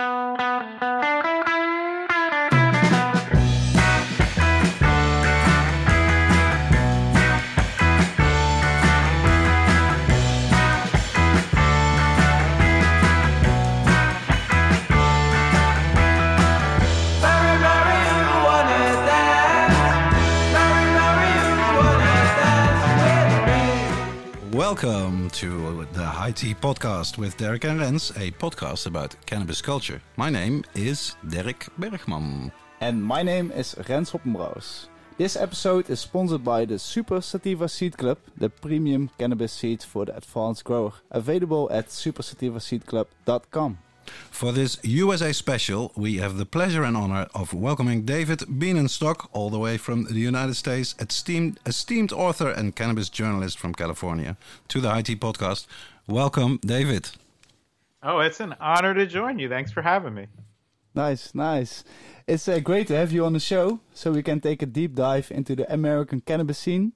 Música Welcome to the High Tea Podcast with Derek and Rens, a podcast about cannabis culture. My name is Derek Bergman. And my name is Rens Hoppenbrouws. This episode is sponsored by the Super Sativa Seed Club, the premium cannabis seed for the advanced grower, available at supersativaseedclub.com. For this USA special, we have the pleasure and honor of welcoming David Bienenstock, all the way from the United States, esteemed, esteemed author and cannabis journalist from California, to the High Tea Podcast. Welcome, David. Oh, it's an honor to join you. Thanks for having me. Nice, nice. It's uh, great to have you on the show so we can take a deep dive into the American cannabis scene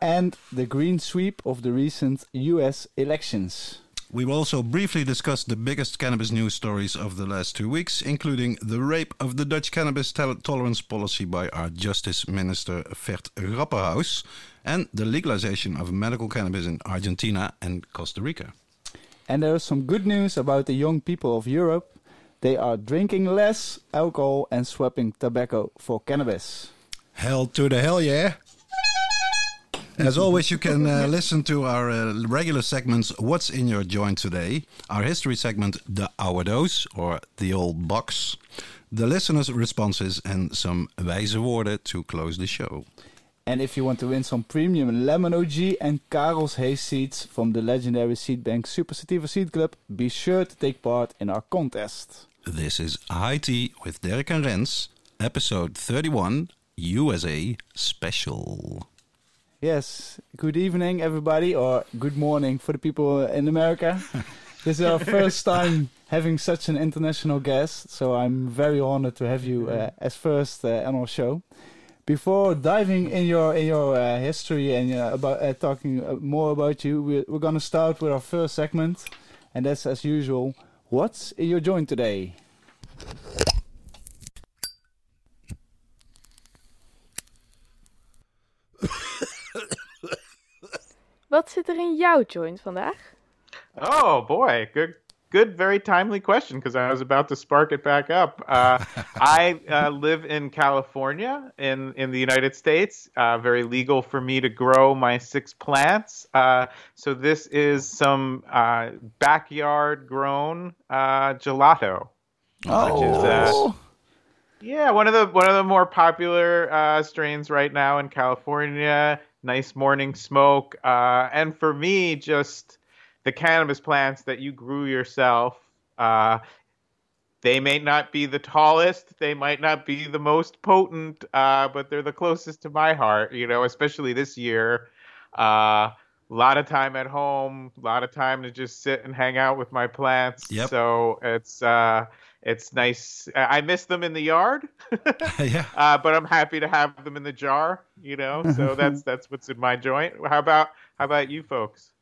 and the green sweep of the recent US elections. We will also briefly discuss the biggest cannabis news stories of the last two weeks, including the rape of the Dutch cannabis tolerance policy by our Justice Minister Ferd Grapperhaus and the legalization of medical cannabis in Argentina and Costa Rica. And there is some good news about the young people of Europe. They are drinking less alcohol and swapping tobacco for cannabis. Hell to the hell, yeah! As always, you can uh, listen to our uh, regular segments What's in Your Joint Today, our history segment The Hour Dose or The Old Box, the listeners' responses, and some wijze woorden to close the show. And if you want to win some premium Lemon OG and Karel's Haze seeds from the legendary seed bank Super Sativa Seed Club, be sure to take part in our contest. This is High Tea with Derek and Rens, episode 31, USA Special. Yes, good evening, everybody, or good morning for the people in America. this is our first time having such an international guest, so I'm very honored to have you uh, as first uh, on our show. Before diving in your in your uh, history and uh, about uh, talking uh, more about you, we're, we're going to start with our first segment, and that's as usual. What's in your joint today? Wat zit er in jouw joint vandaag? Oh boy, good, good, very timely question because I was about to spark it back up. Uh, I uh, live in California in in the United States. Uh, very legal for me to grow my six plants. Uh, so this is some uh, backyard grown uh, gelato. Oh, Which is, Yeah, one of the one of the more popular strains right now in California nice morning smoke. Uh, and for me, just the cannabis plants that you grew yourself. Uh, they may not be the tallest, they might not be the most potent, uh, but they're the closest to my heart. You know, especially this year. Uh, a lot of time at home, a lot of time to just sit and hang out with my plants. Yep. So it's uh, it's nice. I miss them in the yard, yeah. uh, but I'm happy to have them in the jar. You know, so that's that's what's in my joint. How about how about you folks?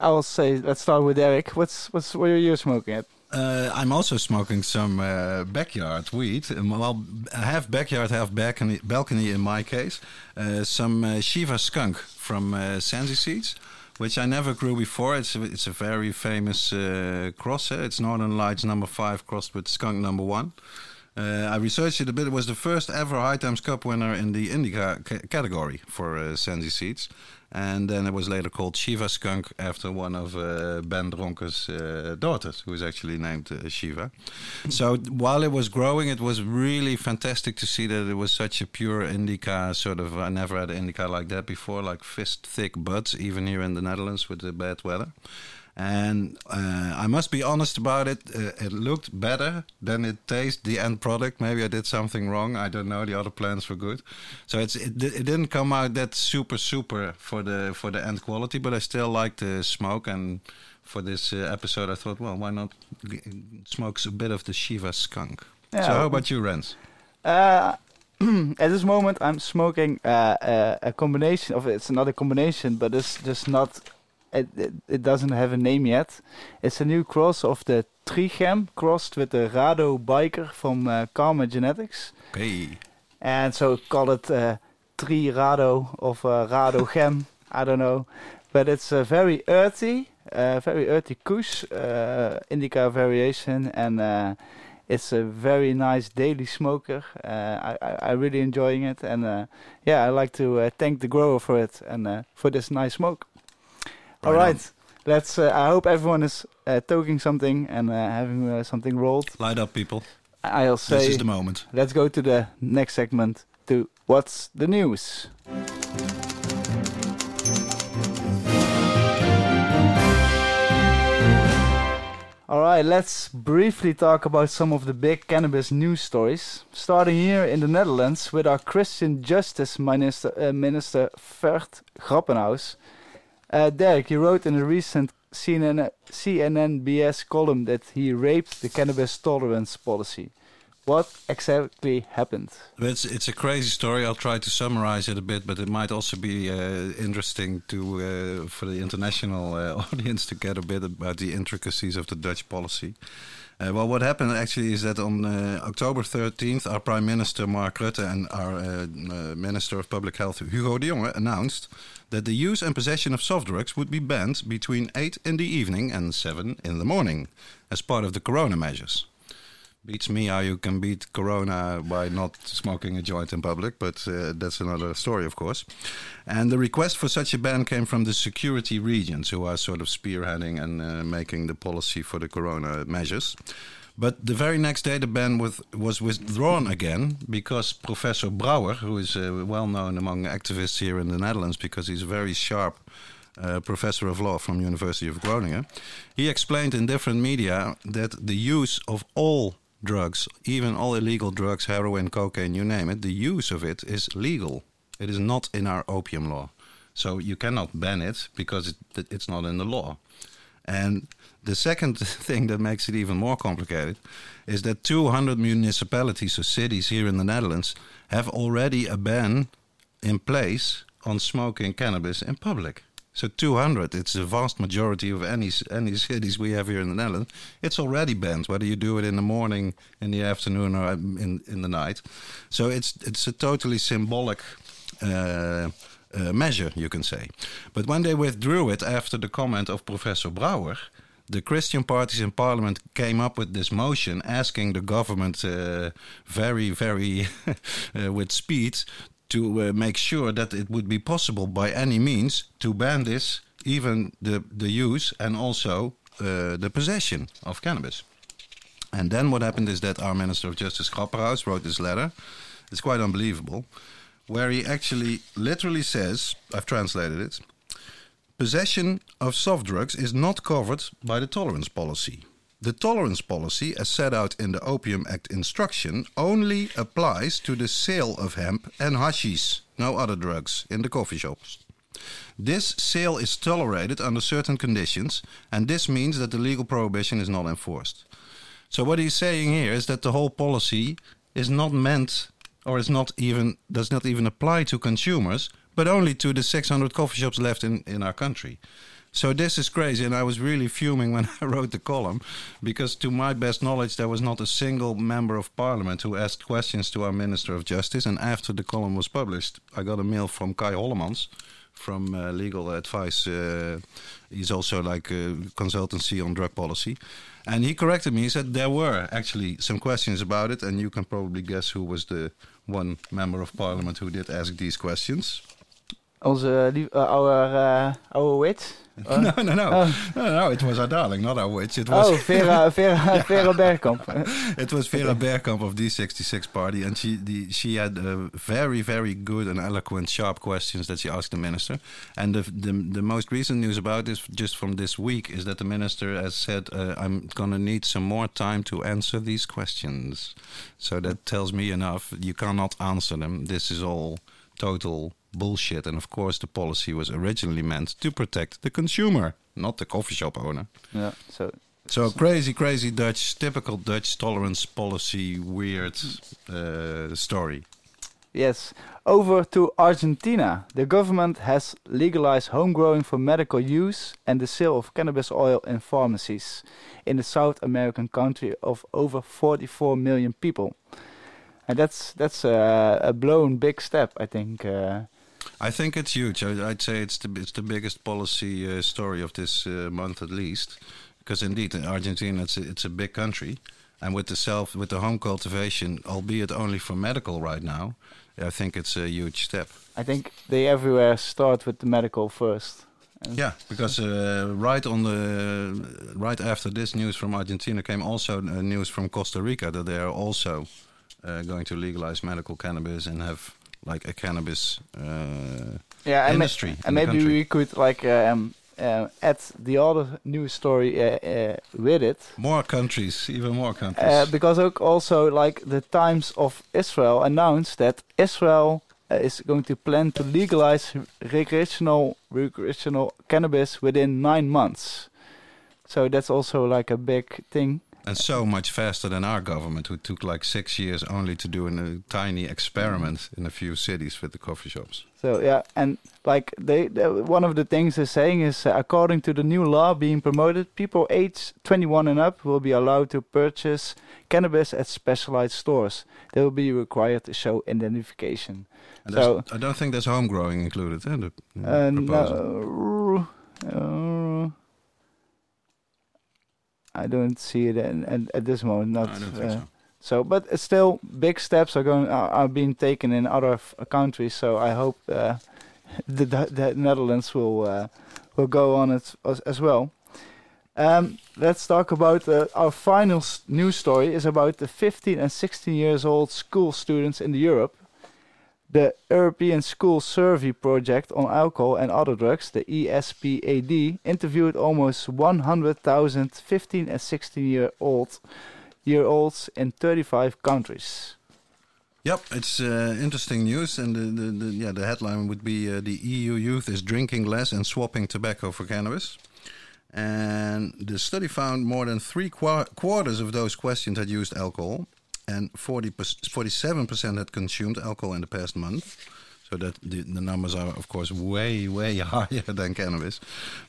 I'll say let's start with Eric. What's what's what are you smoking at? Uh, I'm also smoking some uh, backyard weed. Um, Well, half backyard, half balcony, balcony in my case. Uh, some uh, Shiva skunk from uh, Sensi Seeds, which I never grew before. It's a, it's a very famous uh, cross. eh? It's Northern Lights number five crossed with skunk number one. Uh, I researched it a bit. It was the first ever High Times Cup winner in the Indica ca- category for uh, Sensi Seeds. And then it was later called Shiva Skunk after one of uh, Ben Dronkers' uh, daughters, who was actually named uh, Shiva. so while it was growing, it was really fantastic to see that it was such a pure indica sort of. I never had an indica like that before, like fist thick buds, even here in the Netherlands with the bad weather. And uh, I must be honest about it. Uh, it looked better than it tastes. The end product. Maybe I did something wrong. I don't know. The other plans were good, so it's it, it didn't come out that super super for the for the end quality. But I still like the smoke. And for this uh, episode, I thought, well, why not g- smoke a bit of the Shiva skunk? Yeah. So how about you, Rens? Uh, at this moment, I'm smoking uh, uh, a combination of it's another combination, but it's just not it, it, it doesn't have a name yet. It's a new cross of the Trigem crossed with the Rado Biker from uh, Karma Genetics. Okay. And so call it uh, Tri Rado of uh, Rado Gem. I don't know. But it's a very earthy, uh, very earthy kush, uh, indica variation, and uh, it's a very nice daily smoker. Uh, I, I I really enjoying it, and uh, yeah, I like to uh, thank the grower for it and uh, for this nice smoke. All Right on. let's. Uh, I hope everyone is uh, toking something and uh, having uh, something rolled. Light up, people. I'll say. this is the moment. Let's go to the next segment to what's the news. All right, let's briefly talk about some of the big cannabis news stories. Starting here in the Netherlands with our Christian Justice Minister, uh, Minister Ferd Grapperhaus. Uh, Derek, you wrote in a recent CNN, CNN BS column that he raped the cannabis tolerance policy. What exactly happened? It's it's a crazy story. I'll try to summarize it a bit, but it might also be uh, interesting to uh, for the international uh, audience to get a bit about the intricacies of the Dutch policy. Uh, well, what happened actually is that on uh, October 13th, our Prime Minister Mark Rutte and our uh, uh, Minister of Public Health Hugo de Jonge announced that the use and possession of soft drugs would be banned between 8 in the evening and 7 in the morning as part of the corona measures. Beats me how you can beat Corona by not smoking a joint in public, but uh, that's another story, of course. And the request for such a ban came from the security regions, who are sort of spearheading and uh, making the policy for the Corona measures. But the very next day, the ban with, was withdrawn again because Professor Brouwer, who is uh, well known among activists here in the Netherlands because he's a very sharp uh, professor of law from University of Groningen, he explained in different media that the use of all drugs, even all illegal drugs, heroin, cocaine, you name it, the use of it is legal. It is not in our opium law. So you cannot ban it because it, it's not in the law. And the second thing that makes it even more complicated is that 200 municipalities or cities here in the Netherlands have already a ban in place on smoking cannabis in public. So 200, it's the vast majority of any any cities we have here in the Netherlands. It's already banned, whether you do it in the morning, in the afternoon, or in in the night. So it's it's a totally symbolic uh, uh, measure, you can say. But when they withdrew it after the comment of Professor Brouwer, the Christian parties in Parliament came up with this motion asking the government uh, very, very uh, with speed to uh, make sure that it would be possible by any means to ban this, even the, the use and also uh, the possession of cannabis. And then what happened is that our Minister of Justice Grapperhaus wrote this letter. It's quite unbelievable, where he actually literally says, I've translated it, possession of soft drugs is not covered by the tolerance policy. The tolerance policy, as set out in the Opium Act instruction, only applies to the sale of hemp and hashish, no other drugs, in the coffee shops. This sale is tolerated under certain conditions, and this means that the legal prohibition is not enforced. So what he's saying here is that the whole policy is not meant, or is not even does not even apply to consumers, but only to the 600 coffee shops left in in our country. So this is crazy, and I was really fuming when I wrote the column, because to my best knowledge, there was not a single member of parliament who asked questions to our Minister of Justice. And after the column was published, I got a mail from Kai Hollemans from uh, legal advice. Uh, he's also like a consultancy on drug policy, and he corrected me. He said there were actually some questions about it, and you can probably guess who was the one member of parliament who did ask these questions. Onze uh, our, uh, our witch? Uh, no, no, no, Oh. no, no. It was our darling, not our witch. It was oh, Vera, Vera, Vera Bergkamp. it was Vera Bergkamp of D66 Party, and she the, she had uh, very very good and eloquent, sharp questions that she asked the minister. And the, the the most recent news about this, just from this week, is that the minister has said, uh, "I'm gonna need some more time to answer these questions." So that tells me enough. You cannot answer them. This is all total bullshit. And of course, the policy was originally meant to protect the consumer, not the coffee shop owner. yeah, so So crazy, crazy Dutch, typical Dutch tolerance policy, weird uh, story. Yes. Over to Argentina. The government has legalized home growing for medical use and the sale of cannabis oil in pharmacies in the South American country of over 44 million people. And that's that's a, a blown big step, I think. Uh, I think it's huge. I, would say it's the it's the biggest policy uh, story of this uh, month at least, because indeed in Argentina it's a, it's a big country, and with the self with the home cultivation, albeit only for medical right now, I think it's a huge step. I think they everywhere start with the medical first. Yeah, because uh, right on the right after this news from Argentina came also uh, news from Costa Rica that they are also uh, going to legalize medical cannabis and have like a cannabis uh, yeah, industry. And, ma and maybe we could like um, uh, add the other news story uh, uh, with it. More countries, even more countries. because also like the Times of Israel announced that Israel is going to plan to legalize recreational recreational cannabis within nine months. So that's also like a big thing. And so much faster than our government, who took like six years only to do a tiny experiment in a few cities with the coffee shops. So yeah, and like they, they one of the things they're saying is, uh, according to the new law being promoted, people aged 21 and up will be allowed to purchase cannabis at specialized stores. They will be required to show identification. And so I don't think there's home growing included in the, uh. No, uh, I don't see it in, in, at this moment. Not. No, so. so. but still, big steps are going are, are being taken in other countries. So I hope uh, the, the Netherlands will uh, will go on it as, as well. Um, let's talk about uh, our final news story. is about the 15 and 16 years old school students in Europe the European School Survey Project on Alcohol and Other Drugs, the ESPAD, interviewed almost 100,000 15 and 16 year old year olds in 35 countries. Yep, it's uh, interesting news, and the, the, the, yeah the headline would be uh, the EU youth is drinking less and swapping tobacco for cannabis. And the study found more than three qu quarters of those questioned had used alcohol, and 40 47% had consumed alcohol in the past month. So that the, the numbers are, of course, way, way higher than cannabis.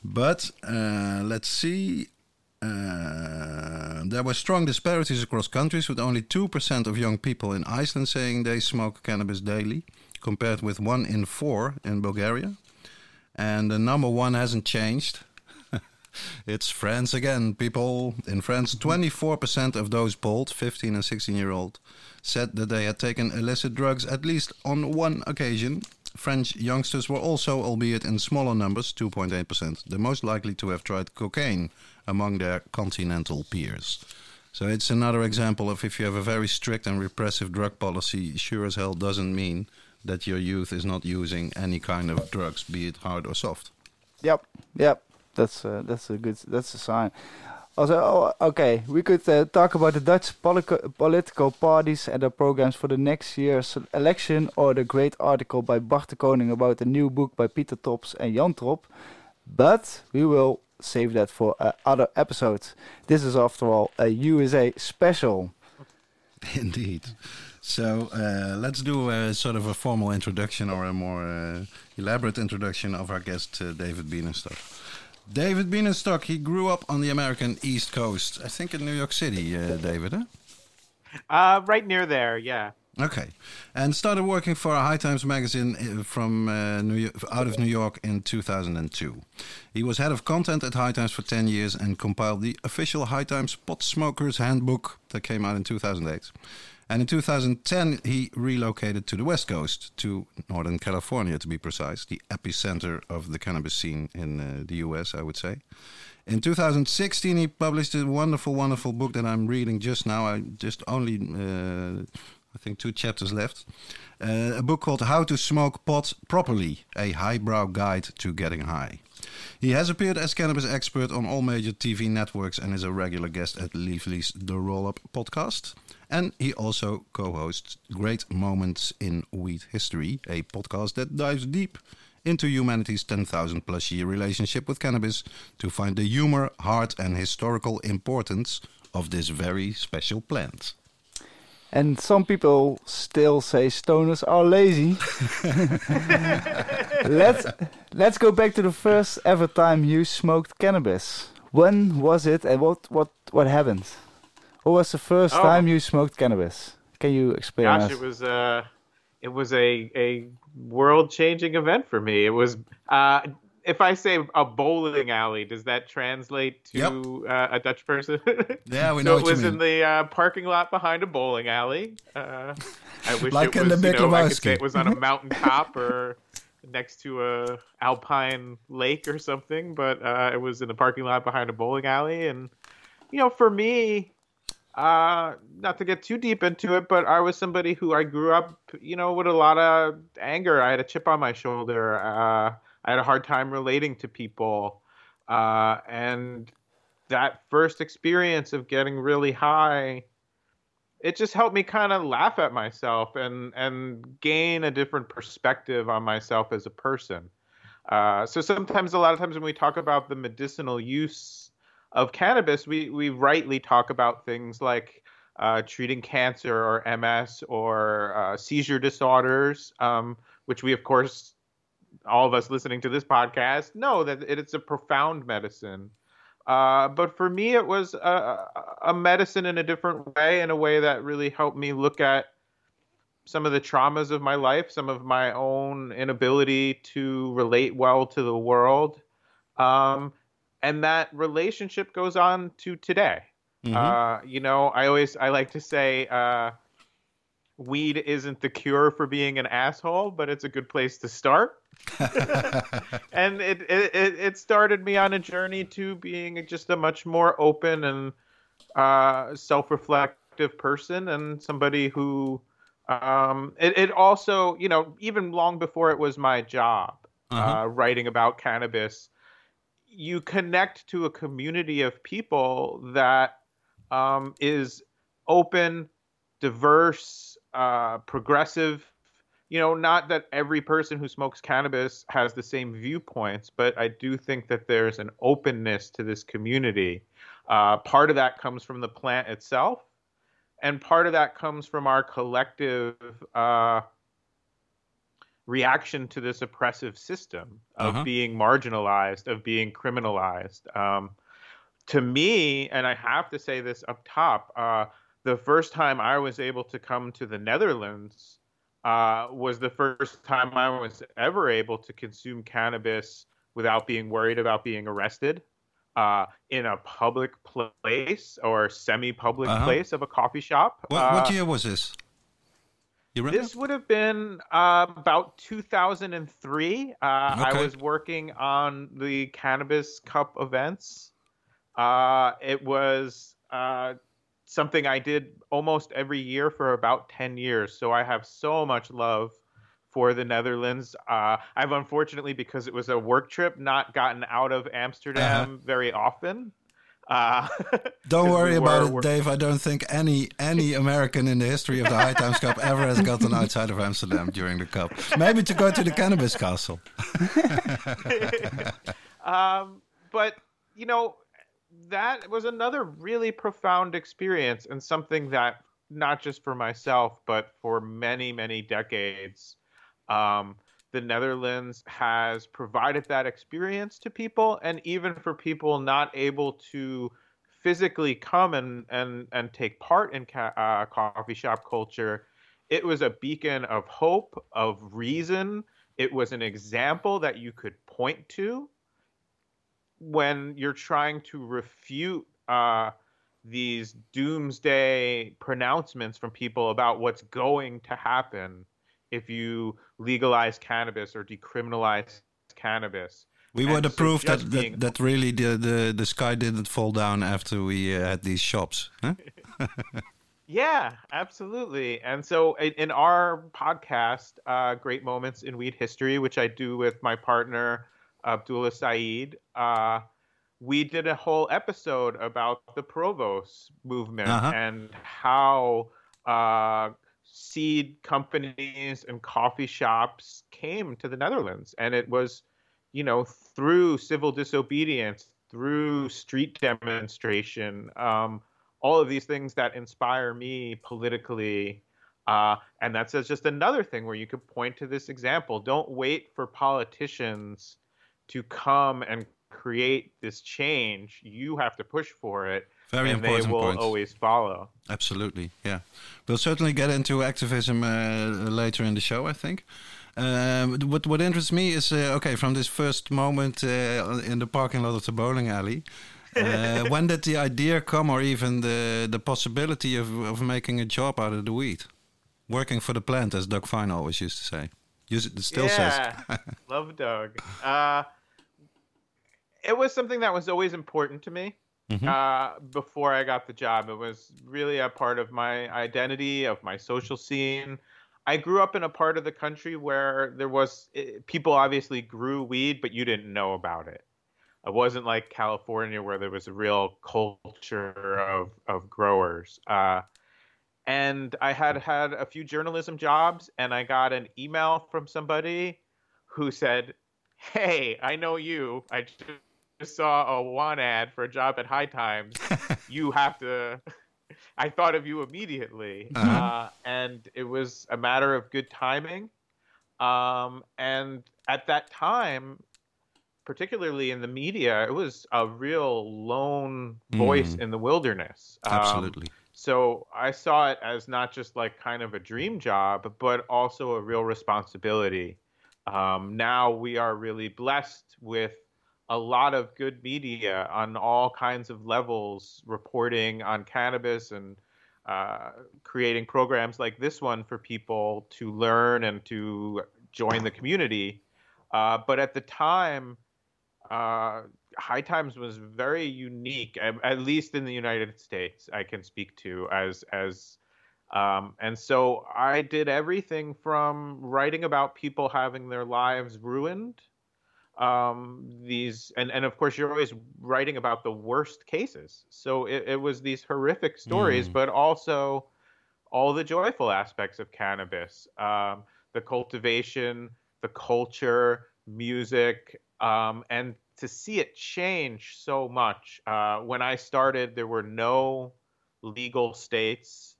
But uh, let's see. Uh, there were strong disparities across countries, with only 2% of young people in Iceland saying they smoke cannabis daily, compared with 1 in 4 in Bulgaria. And the number one hasn't changed it's France again, people. In France, 24% of those polled, 15 and 16 year old, said that they had taken illicit drugs at least on one occasion. French youngsters were also, albeit in smaller numbers, 2.8%, the most likely to have tried cocaine among their continental peers. So it's another example of if you have a very strict and repressive drug policy, sure as hell doesn't mean that your youth is not using any kind of drugs, be it hard or soft. Yep, yep. That's that's a good that's a sign. Also, oh, okay, we could uh, talk about the Dutch political parties and their programs for the next year's election, or the great article by Bart de Koning about the new book by Peter Tops and Jan Tromp. But we will save that for uh, other episodes. This is, after all, a USA special. Indeed. So uh, let's do a sort of a formal introduction or a more uh, elaborate introduction of our guest, uh, David Bienenstock. David Bienenstock, he grew up on the American East Coast. I think in New York City, uh, David, huh? Uh, right near there, yeah. Okay, and started working for a High Times magazine uh, from uh, New York, out of New York in 2002. He was head of content at High Times for 10 years and compiled the official High Times Pot Smokers Handbook that came out in 2008. And in 2010, he relocated to the West Coast, to Northern California to be precise, the epicenter of the cannabis scene in uh, the US, I would say. In 2016, he published a wonderful, wonderful book that I'm reading just now. I just only, uh, I think, two chapters left. Uh, a book called How to Smoke Pot Properly A Highbrow Guide to Getting High. He has appeared as cannabis expert on all major TV networks and is a regular guest at Leafly's The Roll Up podcast. And he also co hosts Great Moments in Weed History, a podcast that dives deep into humanity's 10,000 plus year relationship with cannabis to find the humor, heart, and historical importance of this very special plant. And some people still say stoners are lazy. let's let's go back to the first ever time you smoked cannabis. When was it, and what what what happened? What was the first Oh. time you smoked cannabis? Can you explain Gosh, us? it was uh, it was a a world changing event for me. It was uh, if I say a bowling alley, does that translate to Yep. uh, a Dutch person? Yeah, we so know it what you was in the uh, parking lot behind a bowling alley. Uh, I wish Like it in was, the you know, I could say it was on a mountain top or next to a alpine lake or something, but uh, it was in the parking lot behind a bowling alley. And you know, for me, uh, not to get too deep into it, but I was somebody who I grew up, you know, with a lot of anger. I had a chip on my shoulder. Uh, I had a hard time relating to people, uh, and that first experience of getting really high it just helped me kind of laugh at myself and and gain a different perspective on myself as a person uh, so sometimes a lot of times when we talk about the medicinal use of cannabis we we rightly talk about things like uh, treating cancer or ms or uh, seizure disorders um, which we of course all of us listening to this podcast know that it, it's a profound medicine uh, but for me, it was a, a medicine in a different way, in a way that really helped me look at some of the traumas of my life, some of my own inability to relate well to the world. Um, and that relationship goes on to today. Mhm. Uh, you know, I always I like to say uh, weed isn't the cure for being an asshole, but it's a good place to start. and it, it it it started me on a journey to being just a much more open and uh, self-reflective person and somebody who um, it, it also you know even long before it was my job Uh-huh. uh, writing about cannabis you connect to a community of people that um, is open diverse uh, progressive you know, not that every person who smokes cannabis has the same viewpoints, but I do think that there's an openness to this community. Uh, part of that comes from the plant itself, and part of that comes from our collective uh, reaction to this oppressive system of Uh-huh. being marginalized, of being criminalized. Um, to me, and I have to say this up top, uh, the first time I was able to come to the Netherlands uh, was the first time I was ever able to consume cannabis without being worried about being arrested uh, in a public place or semi-public Uh-huh. place of a coffee shop. What, Uh, what year was this? You remember? this would have been uh, about 2003. Uh, I was working on the Cannabis Cup events. Uh, it was uh, something I did almost every year for about 10 years. So I have so much love for the Netherlands. Uh, I've unfortunately, because it was a work trip, not gotten out of Amsterdam very often. Uh, don't worry we about it, Dave. I don't think any any American in the history of the High Times Cup ever has gotten outside of Amsterdam during the cup. Maybe to go to the cannabis castle. um, but you know, that was another really profound experience and something that not just for myself, but for many, many decades, um, the Netherlands has provided that experience to people, and even for people not able to physically come and and and take part in ca- uh, coffee shop culture, it was a beacon of hope, of reason. It was an example that you could point to when you're trying to refute uh, these doomsday pronouncements from people about what's going to happen if you legalize cannabis or decriminalize cannabis. We And were the so proof that, that, that really the, the, the sky didn't fall down after we uh, had these shops. Huh? Yeah, absolutely. And so in, in our podcast, uh, Great Moments in Weed History, which I do with my partner, Abdullah Saeed, uh, we did a whole episode about the Provos movement Uh-huh. and how uh, seed companies and coffee shops came to the Netherlands. And it was, you know, through civil disobedience, through street demonstration, um, all of these things that inspire me politically. Uh, and that's just another thing where you could point to this example. Don't wait for politicians to come and create this change. You have to push for it. Very and important they will point. always follow. Absolutely, yeah. We'll certainly get into activism uh, later in the show, I think. Um, what what interests me is uh, okay from this first moment uh, in the parking lot of the bowling alley. Uh, when did the idea come, or even the the possibility of of making a job out of the weed, working for the plant, as Doug Fine always used to say. Use it still says. love Doug. Uh, it was something that was always important to me. Mhm. Uh, before I got the job, it was really a part of my identity, of my social scene. I grew up in a part of the country where there was eh, people obviously grew weed, but you didn't know about it. It wasn't like California where there was a real culture of of growers. Uh, and I had had a few journalism jobs, and I got an email from somebody who said, "Hey, I know you. I just saw a one ad for a job at High Times. you have to." I thought of you immediately, Uh-huh. uh, and it was a matter of good timing. Um, and at that time, particularly in the media, it was a real lone voice Mm. in the wilderness. Um, Absolutely. so I saw it as not just like kind of a dream job, but also a real responsibility. Um, now we are really blessed with a lot of good media on all kinds of levels reporting on cannabis and uh, creating programs like this one for people to learn and to join the community. Uh, but at the time, uh, High Times was very unique, at, at least in the United States. I can speak to as as, um, and so I did everything from writing about people having their lives ruined. Um, these and and of course you're always writing about the worst cases. So it, it was these horrific stories, Mm. but also all the joyful aspects of cannabis, um, the cultivation, the culture, music, um, and to see it change so much. Uh, when I started, there were no legal states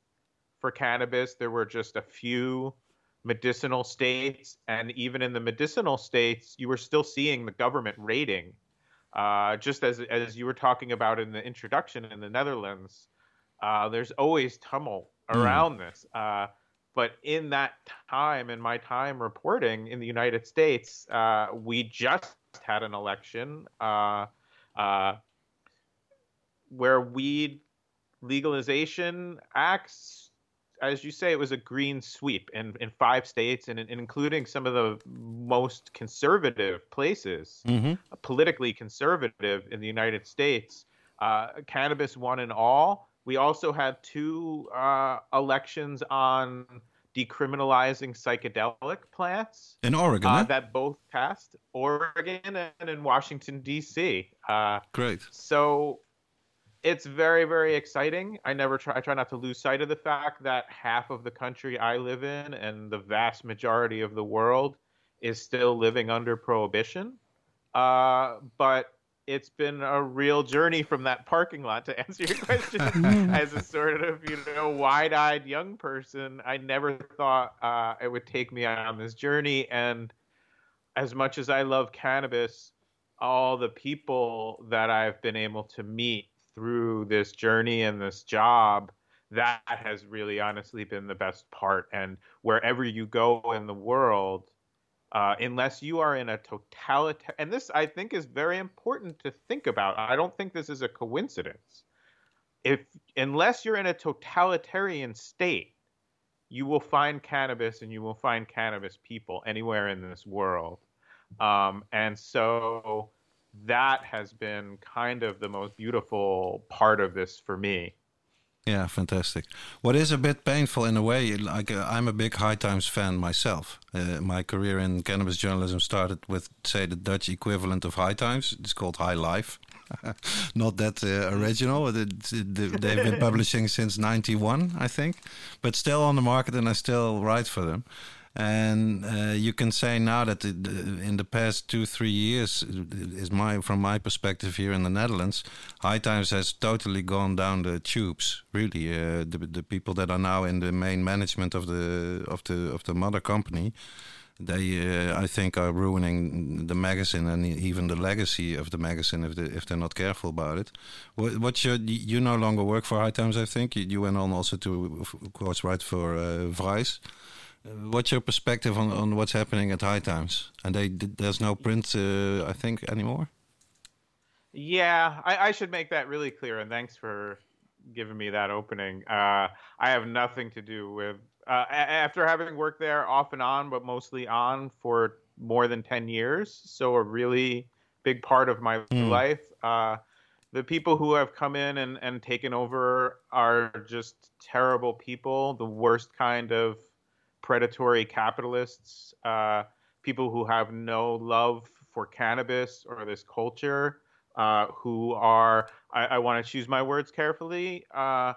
for cannabis. There were just a few medicinal states, and even in the medicinal states, you were still seeing the government raiding. Uh, just as as you were talking about in the introduction in the Netherlands, uh, there's always tumult around this. Uh, but in that time, in my time reporting in the United States, uh, we just had an election uh, uh, where weed legalization acts, as you say, it was a green sweep in, in five states and, and including some of the most conservative places, hmm politically conservative in the United States. Uh, cannabis won in all. We also had two uh, elections on decriminalizing psychedelic plants In Oregon, uh, that both passed, Oregon and in Washington D.C. Uh, Great. so it's very very exciting. I never try I try not to lose sight of the fact that half of the country I live in and the vast majority of the world is still living under prohibition. Uh, but it's been a real journey from that parking lot to answer your question as a sort of you know wide-eyed young person i never thought uh, it would take me on this journey and as much as i love cannabis all the people that i've been able to meet through this journey and this job that has really honestly been the best part and wherever you go in the world uh, unless you are in a totalitarian, and this I think is very important to think about. I don't think this is a coincidence. If unless you're in a totalitarian state, you will find cannabis and you will find cannabis people anywhere in this world, um, and so that has been kind of the most beautiful part of this for me. Yeah, fantastic. What is a bit painful in a way, like uh, I'm a big High Times fan myself. Uh, my career in cannabis journalism started with, say, the Dutch equivalent of High Times. It's called High Life. Not that uh, original. It- it- it- they've been publishing since '91, I think, but still on the market, and I still write for them. And uh, you can say now that the, the, in the past two, three years, is my from my perspective here in the Netherlands, High Times has totally gone down the tubes. Really, uh, the the people that are now in the main management of the of the of the mother company, they uh, I think are ruining the magazine and even the legacy of the magazine if they, if they're not careful about it. What, what's you no longer work for High Times? I think you, you went on also to of course write for uh, Vice. What's your perspective on, on what's happening at High Times? And they there's no print, uh, I think, anymore. Yeah, I, I, should make that really clear. And thanks for giving me that opening. Uh, I have nothing to do with. Uh, after having worked there off and on, but mostly on for more than ten years, so a really big part of my mm. life. Uh, the people who have come in and, and taken over are just terrible people, the worst kind of predatory capitalists, uh, people who have no love for cannabis or this culture, uh, who are, I, I want to choose my words carefully, uh,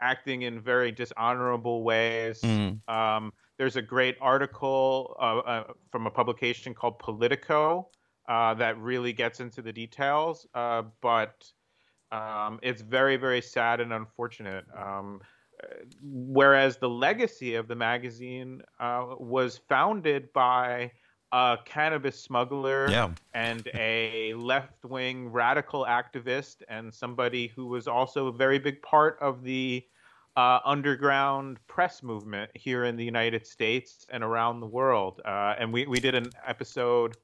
acting in very dishonorable ways. Mm. Um, there's a great article uh, uh, from a publication called Politico uh, that really gets into the details, but um, it's very, very sad and unfortunate. Um, whereas the legacy of the magazine uh, was founded by a cannabis smuggler yeah. and a left wing radical activist, and somebody who was also a very big part of the uh, underground press movement here in the United States and around the world. Uh, and we, we did an episode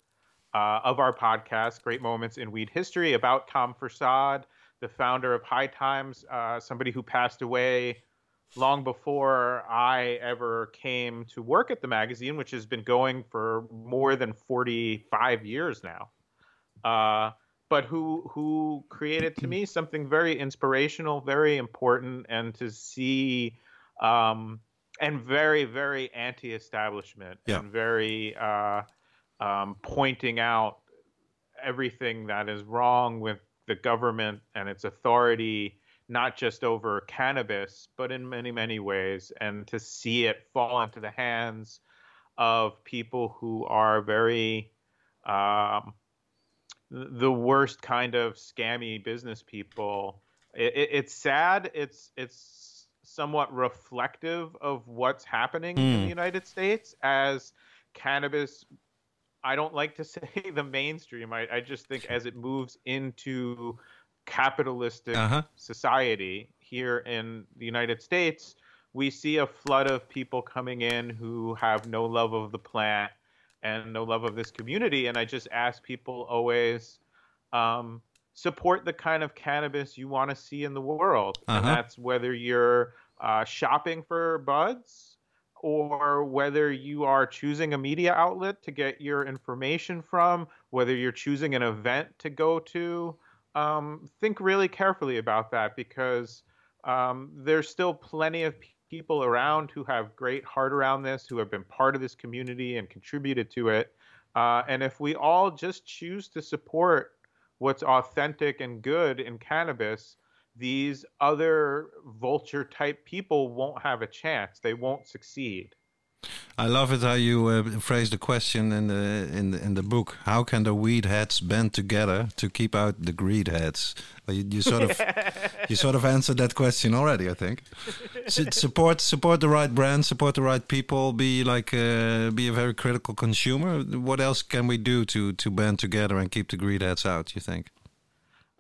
uh, of our podcast, Great Moments in Weed History, about Tom Forcade, the founder of High Times, uh, somebody who passed away long before I ever came to work at the magazine, which has been going for more than 45 years now. Uh, but who who created to me something very inspirational, very important, and to see, um, and very very anti-establishment yeah. and very uh, um, pointing out everything that is wrong with the government and its authority not just over cannabis, but in many, many ways, and to see it fall into the hands of people who are very um, the worst kind of scammy business people. It, it, it's sad. It's it's somewhat reflective of what's happening mm. in the hmm. United States as cannabis. I don't like to say the mainstream. I, I just think as it moves into capitalistic uh-huh. society here in the United States, we see a flood of people coming in who have no love of the plant and no love of this community. And I just ask people always um, support the kind of cannabis you want to see in the world. Uh-huh. And that's whether you're uh, shopping for buds or whether you are choosing a media outlet to get your information from, whether you're choosing an event to go to um, think really carefully about that because um, there's still plenty of people around who have great heart around this, who have been part of this community and contributed to it. Uh, and if we all just choose to support what's authentic and good in cannabis, these other vulture type people won't have a chance. They won't succeed. I love it how you uh, phrase the question in the in the in the book. How can the weed heads band together to keep out the greed heads? Well, you, you, sort of you sort of answered that question already. I think. support support the right brand, support the right people. Be like uh, be a very critical consumer. What else can we do to to band together and keep the greed heads out? You think?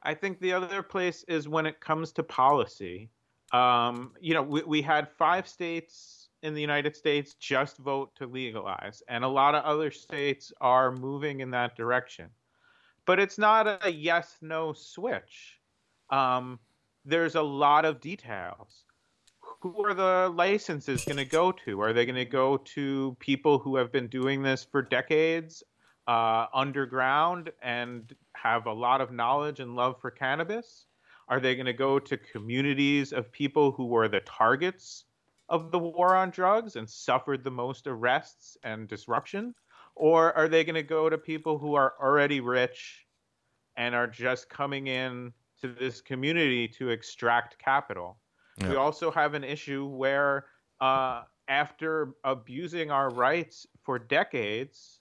I think the other place is when it comes to policy. Um, you know, we, we had five states in the United States just vote to legalize, and a lot of other states are moving in that direction. But it's not a yes no switch. Um, there's a lot of details. Who are the licenses going to go to? Are they going to go to people who have been doing this for decades uh, underground and have a lot of knowledge and love for cannabis? Are they going to go to communities of people who were the targets of the war on drugs and suffered the most arrests and disruption? Or are they going to go to people who are already rich and are just coming in to this community to extract capital? Yeah. We also have an issue where uh, after abusing our rights for decades,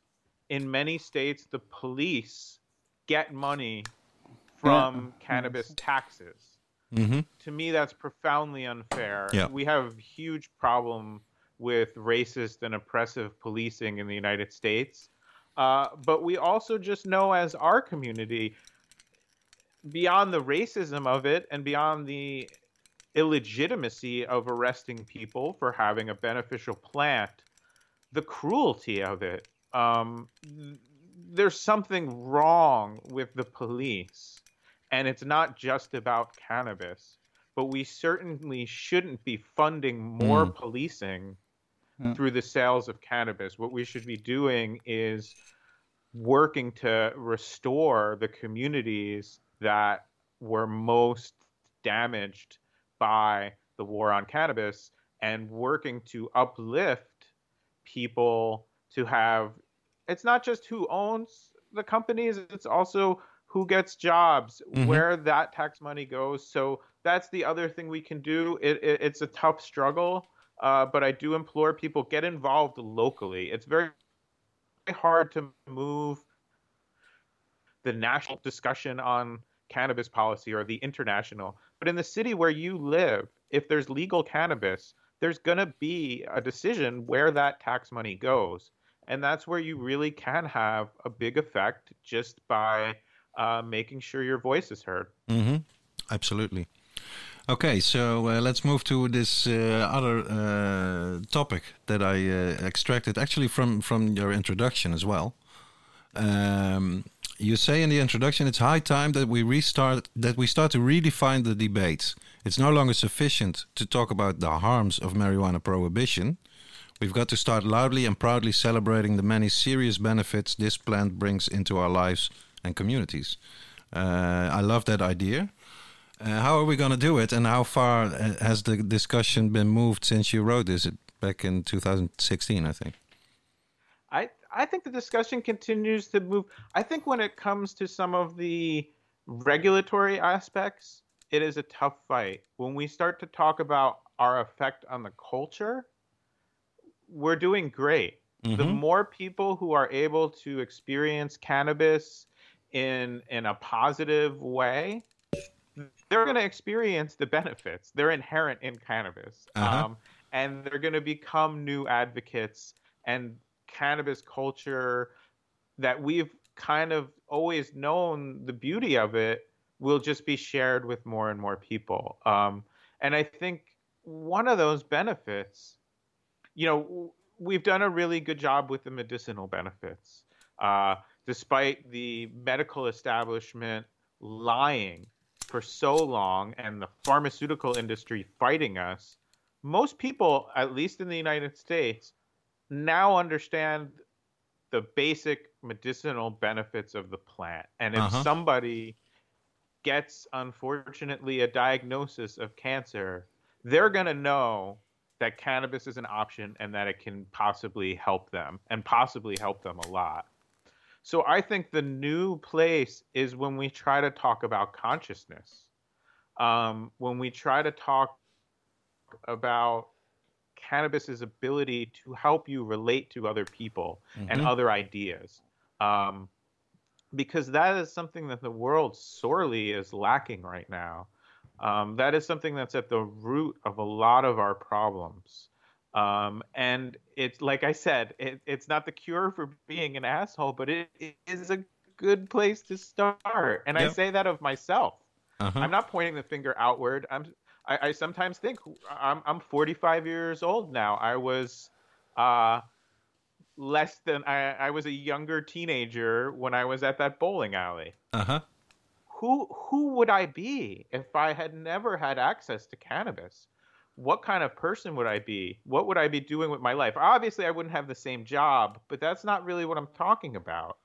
in many states, the police get money from Yeah. cannabis taxes. Hmm To me, that's profoundly unfair. Yeah. We have a huge problem with racist and oppressive policing in the United States. Uh, but we also just know as our community, beyond the racism of it and beyond the illegitimacy of arresting people for having a beneficial plant, the cruelty of it. Um, there's something wrong with the police, and it's not just about cannabis. But we certainly shouldn't be funding more Mm. policing Yeah. through the sales of cannabis. What we should be doing is working to restore the communities that were most damaged by the war on cannabis and working to uplift people to have it's not just who owns the companies it's also who gets jobs Mhm. where that tax money goes so that's the other thing we can do it, it, it's a tough struggle uh, but i do implore people get involved locally it's very hard to move the national discussion on cannabis policy or the international. But in the city where you live, if there's legal cannabis, there's going to be a decision where that tax money goes. And that's where you really can have a big effect just by uh, making sure your voice is heard. hmm Absolutely. Okay, so uh, let's move to this uh, other uh, topic that I uh, extracted actually from from your introduction as well. Um, you say in the introduction it's high time that we restart that we start to redefine the debates. It's no longer sufficient to talk about the harms of marijuana prohibition. We've got to start loudly and proudly celebrating the many serious benefits this plant brings into our lives and communities. Uh, I love that idea. Uh, how are we going to do it, and how far uh, has the discussion been moved since you wrote this? Back in 2016, I think. I I think the discussion continues to move. I think when it comes to some of the regulatory aspects, it is a tough fight. When we start to talk about our effect on the culture, we're doing great. The Mhm. more people who are able to experience cannabis in in a positive way, they're going to experience the benefits. They're inherent in cannabis, Uh-huh. um, and they're going to become new advocates. And cannabis culture that we've kind of always known the beauty of it will just be shared with more and more people. Um, and I think one of those benefits, you know, we've done a really good job with the medicinal benefits. Uh, despite the medical establishment lying for so long and the pharmaceutical industry fighting us, most people, at least in the United States, now understand the basic medicinal benefits of the plant. And if Uh-huh. somebody gets, unfortunately, a diagnosis of cancer, they're going to know that cannabis is an option and that it can possibly help them and possibly help them a lot. So I think the new place is when we try to talk about consciousness, um, when we try to talk about cannabis's ability to help you relate to other people and Mhm. other ideas. Um, because that is something that the world sorely is lacking right now. Um, that is something that's at the root of a lot of our problems. Um, and it's like I said, it, it's not the cure for being an asshole, but it, it is a good place to start. And I say that of myself. Uh-huh. I'm not pointing the finger outward. I'm I, I sometimes think I'm I'm 45 years old now. I was uh less than I, I was a younger teenager when I was at that bowling alley. Uh-huh. Who who would I be if I had never had access to cannabis? What kind of person would I be? What would I be doing with my life? Obviously I wouldn't have the same job, but that's not really what I'm talking about.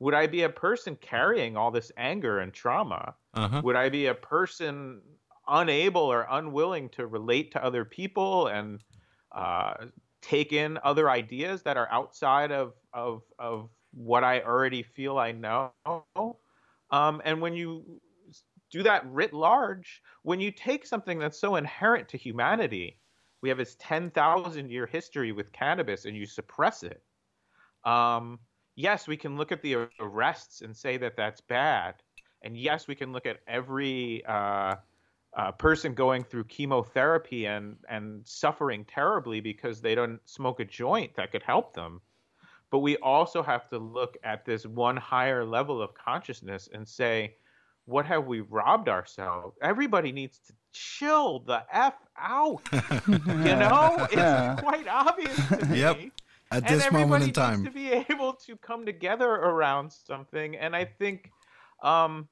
Would I be a person carrying all this anger and trauma? Uh-huh. Would I be a person unable or unwilling to relate to other people and uh, take in other ideas that are outside of, of, of what I already feel I know? Um, and when you do that writ large, when you take something that's so inherent to humanity, we have this 10,000 year history with cannabis and you suppress it. Um, yes, we can look at the arrests and say that that's bad. And yes, we can look at every uh, uh, person going through chemotherapy and, and suffering terribly because they don't smoke a joint that could help them. But we also have to look at this one higher level of consciousness and say, what have we robbed ourselves? Everybody needs to chill the f out. you know, it's Yeah. quite obvious to me. Yep. At this everybody moment in needs time. to be able to come together around something, and I think um,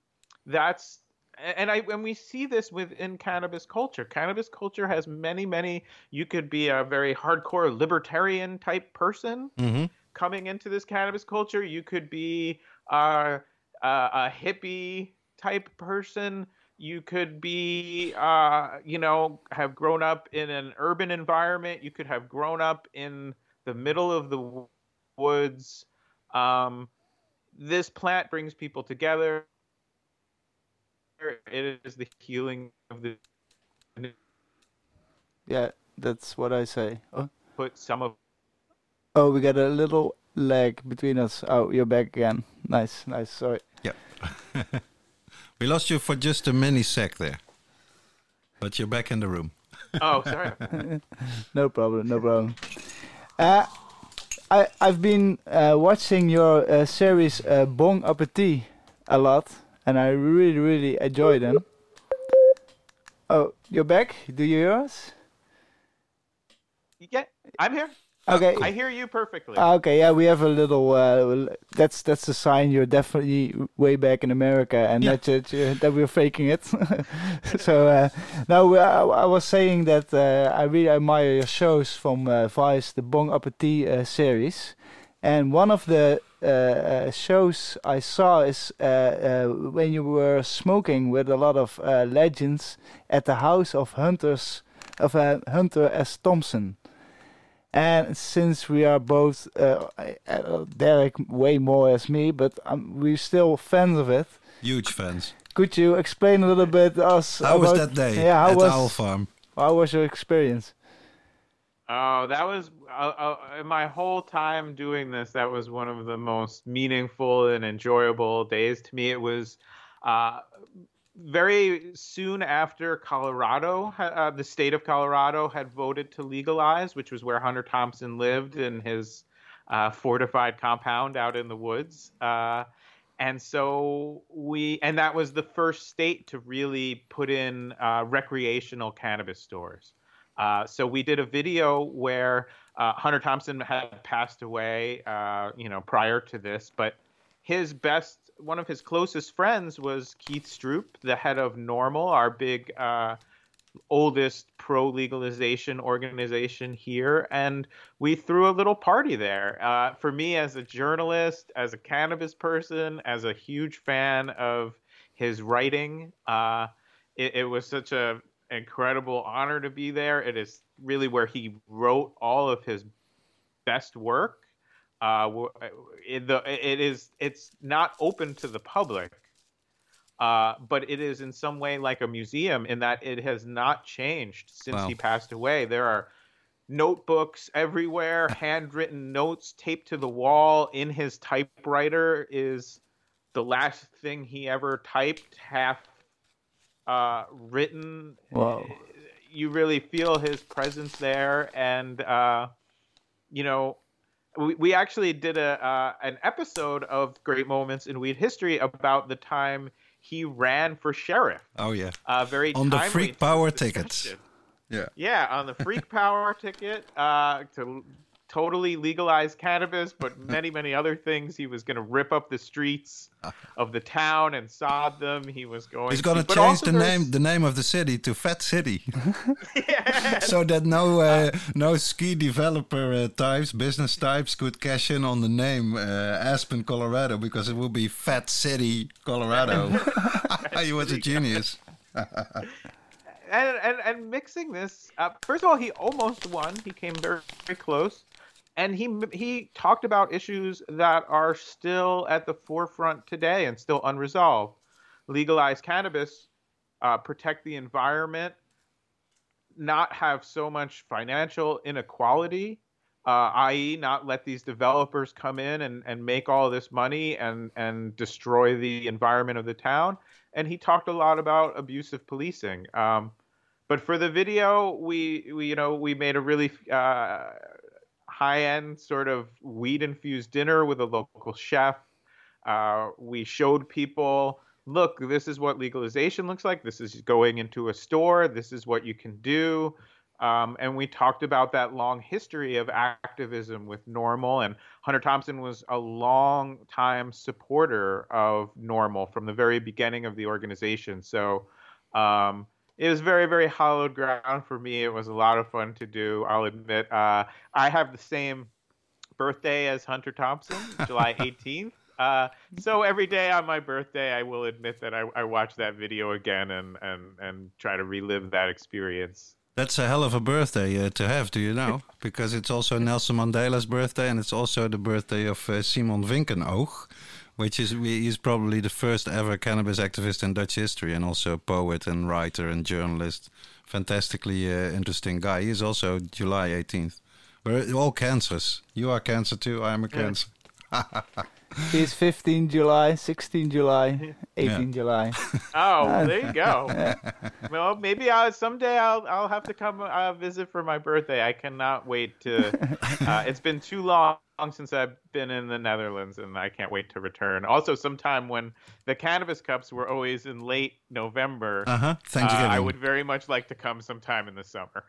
that's and I and we see this within cannabis culture. Cannabis culture has many, many. You could be a very hardcore libertarian type person hmm coming into this cannabis culture. You could be uh, a, a hippie type person. You could be, uh, you know, have grown up in an urban environment. You could have grown up in the middle of the woods. Um, this plant brings people together. It is the healing of the Yeah, that's what I say. Oh, put some of oh we got a little lag between us. Oh, you're back again. Nice, nice. Sorry. Yep. we lost you for just a mini sec there. But you're back in the room. oh sorry No problem, no problem. Uh, I I've been uh, watching your uh, series uh, Bong Appétit a lot, and I really really enjoy them. Oh, you're back. Do you hear us? yeah I'm here Okay. I hear you perfectly Ah, okay, yeah, we have a little. Uh, that's that's a sign you're definitely way back in America, and Yeah. that that, you- that we're faking it. so uh, now I, I was saying that uh, I really admire your shows from uh, Vice, the Bong Appétit uh, series, and one of the uh, uh, shows I saw is uh, uh, when you were smoking with a lot of uh, legends at the house of hunters of uh, Hunter S. Thompson. And since we are both, uh, uh, Derek way more as me, but um, we're still fans of it. Huge fans. Could you explain a little bit us? How was about- that day Yeah, how at was Owl Farm? how was your experience? Oh, that was uh, uh, in my whole time doing this. That was one of the most meaningful and enjoyable days to me. It was uh, very soon after Colorado, uh, the state of Colorado had voted to legalize, which was where Hunter Thompson lived in his uh, fortified compound out in the woods. Uh, and so we, and that was the first state to really put in uh, recreational cannabis stores. Uh, so we did a video where uh, Hunter Thompson had passed away, you know, prior to this, but his best, one of his closest friends was Keith Stroup, the head of NORML, our big, uh, oldest pro legalization organization here, and we threw a little party there. Uh, for me, as a journalist, as a cannabis person, as a huge fan of his writing, uh, it, it was such a incredible honor to be there. It is really where he wrote all of his best work. Uh, it, the, it is it's not open to the public, uh, but it is in some way like a museum in that it has not changed since Wow. he passed away. There are notebooks everywhere, handwritten notes taped to the wall. In his typewriter is the last thing he ever typed, half uh, written. Wow. You really feel his presence there, and uh, you know, we, we actually did a uh, an episode of Great Moments in Weed History about the time he ran for sheriff. Oh yeah. Uh, very On the Freak Power this tickets. discussion. Yeah. Yeah, on the Freak Power ticket uh, to totally legalize cannabis, but many, many other things. He was going to rip up the streets of the town and sod them. He was going. He's gonna change the name the name of the city to Fat City, Yeah. so that no uh, no ski developer uh, types, business types could cash in on the name uh, Aspen, Colorado, because it would be Fat City, Colorado. he was a genius. and, and and mixing this up. First of all, he almost won. He came very, very close, and he he talked about issues that are still at the forefront today and still unresolved. Legalize cannabis, uh, protect the environment, not have so much financial inequality, uh, i.e., not let these developers come in and, and make all this money and, and destroy the environment of the town. And he talked a lot about abusive policing. Um, but for the video, we, we you know we made a really uh, high end sort of weed infused dinner with a local chef. Uh, we showed people look, this is what legalization looks like. This is going into a store. This is what you can do. Um, and we talked about that long history of activism with NORML. And Hunter Thompson was a long time supporter of NORML from the very beginning of the organization. So um, it was very, very hallowed ground for me. It was a lot of fun to do. I'll admit, uh, I have the same birthday as Hunter Thompson, July 18th. Uh, so every day on my birthday, I will admit that I, I watch that video again and, and, and try to relive that experience. That's a hell of a birthday uh, to have, do you know? Because it's also Nelson Mandela's birthday and it's also the birthday of uh, Simon Vinkenoog, which is he's probably the first ever cannabis activist in Dutch history and also a poet and writer and journalist. Fantastically uh, interesting guy. He's also July 18th. We're all cancers. You are cancer too. I am a cancer. He's 15 July, 16 July, 18 yeah. July. Oh, there you go. Well, maybe I'll, someday I'll I'll have to come uh, visit for my birthday. I cannot wait to. Uh, it's been too long since I've been in the Netherlands, and I can't wait to return. Also, sometime when the cannabis cups were always in late November. Uh-huh. Thanksgiving. Uh, I would very much like to come sometime in the summer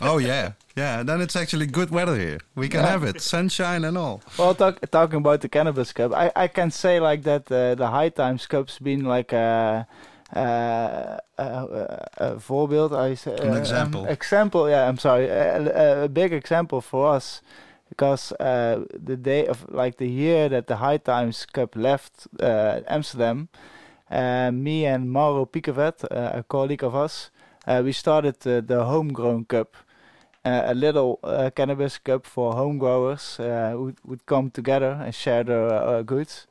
oh yeah, yeah. Then it's actually good weather here. We can yeah. have it, sunshine and all. Well, talk, talking about the cannabis cup, I, I can say like that uh, the High Times Cup's been like a. Uh, a voorbeeld, I say, an example. Um, example, yeah. I'm sorry, a, big example for us because uh, the day of like the year that the High Times Cup left uh, Amsterdam, uh, me and Mauro Picavet, a colleague of us, uh, we started the Homegrown Cup, uh, a little uh, cannabis cup for home growers who would come together and share their goods.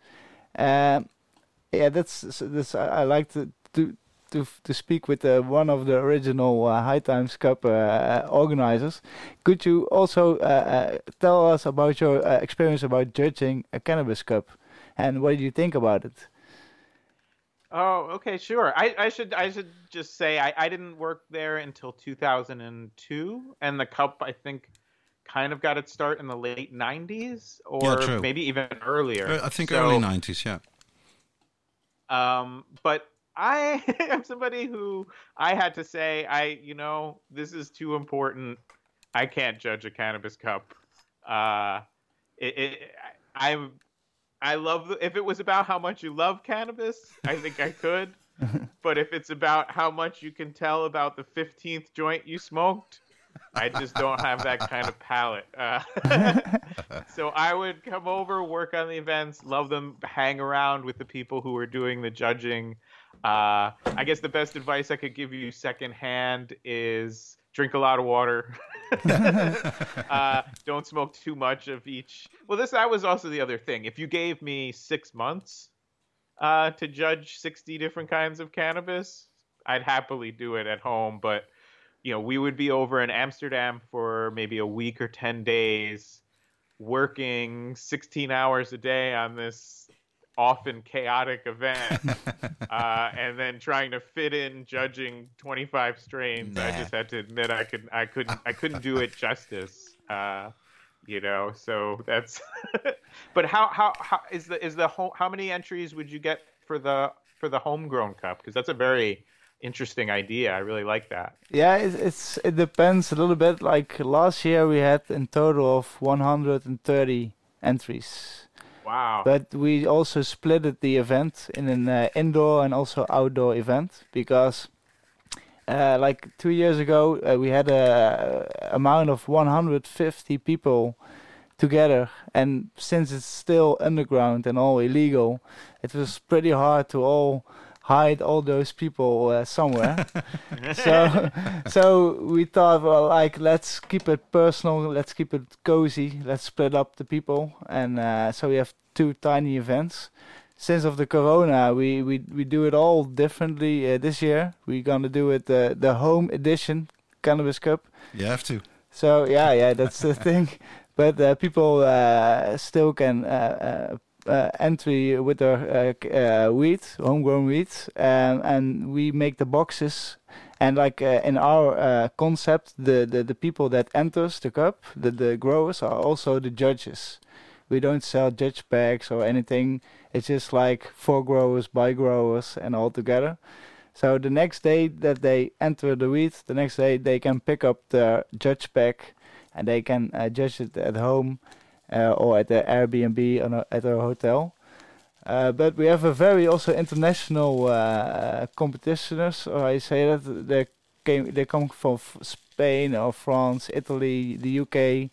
Yeah, that's that's I, I like to, to to to speak with uh, one of the original uh, High Times Cup uh, organizers. Could you also tell us about your experience about judging a cannabis cup, and what do you think about it? Oh, okay, sure. I, I should I should just say I, I didn't work there until 2002, and the cup I think kind of got its start in the late 90s or yeah, maybe even earlier. Uh, I think so, early 90s, yeah. Um, but I am somebody who I had to say I you know this is too important. I can't judge a cannabis cup. Uh, it, it I'm I love the, if it was about how much you love cannabis, I think I could. but if it's about how much you can tell about the 15th joint you smoked, I just don't have that kind of palate. Uh, so I would come over, work on the events, love them, hang around with the people who are doing the judging. Uh, I guess the best advice I could give you secondhand is drink a lot of water. uh, don't smoke too much of each. Well, this that was also the other thing. If you gave me six months uh, to judge sixty different kinds of cannabis, I'd happily do it at home. But you know, we would be over in Amsterdam for maybe a week or ten days, working sixteen hours a day on this often chaotic event, uh, and then trying to fit in judging 25 strains. Nah. I just had to admit I could I couldn't I couldn't do it justice. Uh, you know, so that's. but how how how is the is the ho- how many entries would you get for the for the homegrown cup? Because that's a very interesting idea. I really like that. Yeah, it's, it's it depends a little bit. Like last year, we had in total of 130 entries. Wow. But we also split the event in an uh, indoor and also outdoor event because uh, like two years ago uh, we had a, amount of 150 people together and since it's still underground and all illegal it was pretty hard to all hide all those people uh, somewhere. so, so we thought, well, like let's keep it personal, let's keep it cozy, let's split up the people, and uh, so we have two tiny events. Since of the corona, we we we do it all differently uh, this year. We're gonna do it uh, the home edition cannabis cup. You have to. So yeah, yeah, that's the thing. But uh, people uh, still can uh, uh, uh entry with their uh, uh, wheat, homegrown wheat, um, and we make the boxes. And like in our concept, the, the the people that enters the cup, the the growers are also the judges. We don't sell judge bags or anything. It's just like for growers, by growers, and all together. So the next day that they enter the wheat, the next day they can pick up the judge pack and they can uh, judge it at home uh, or at the Airbnb at a hotel. Uh, but we have a very also international uh, competitors, or I say that they came they come from Spain or France, Italy, the UK,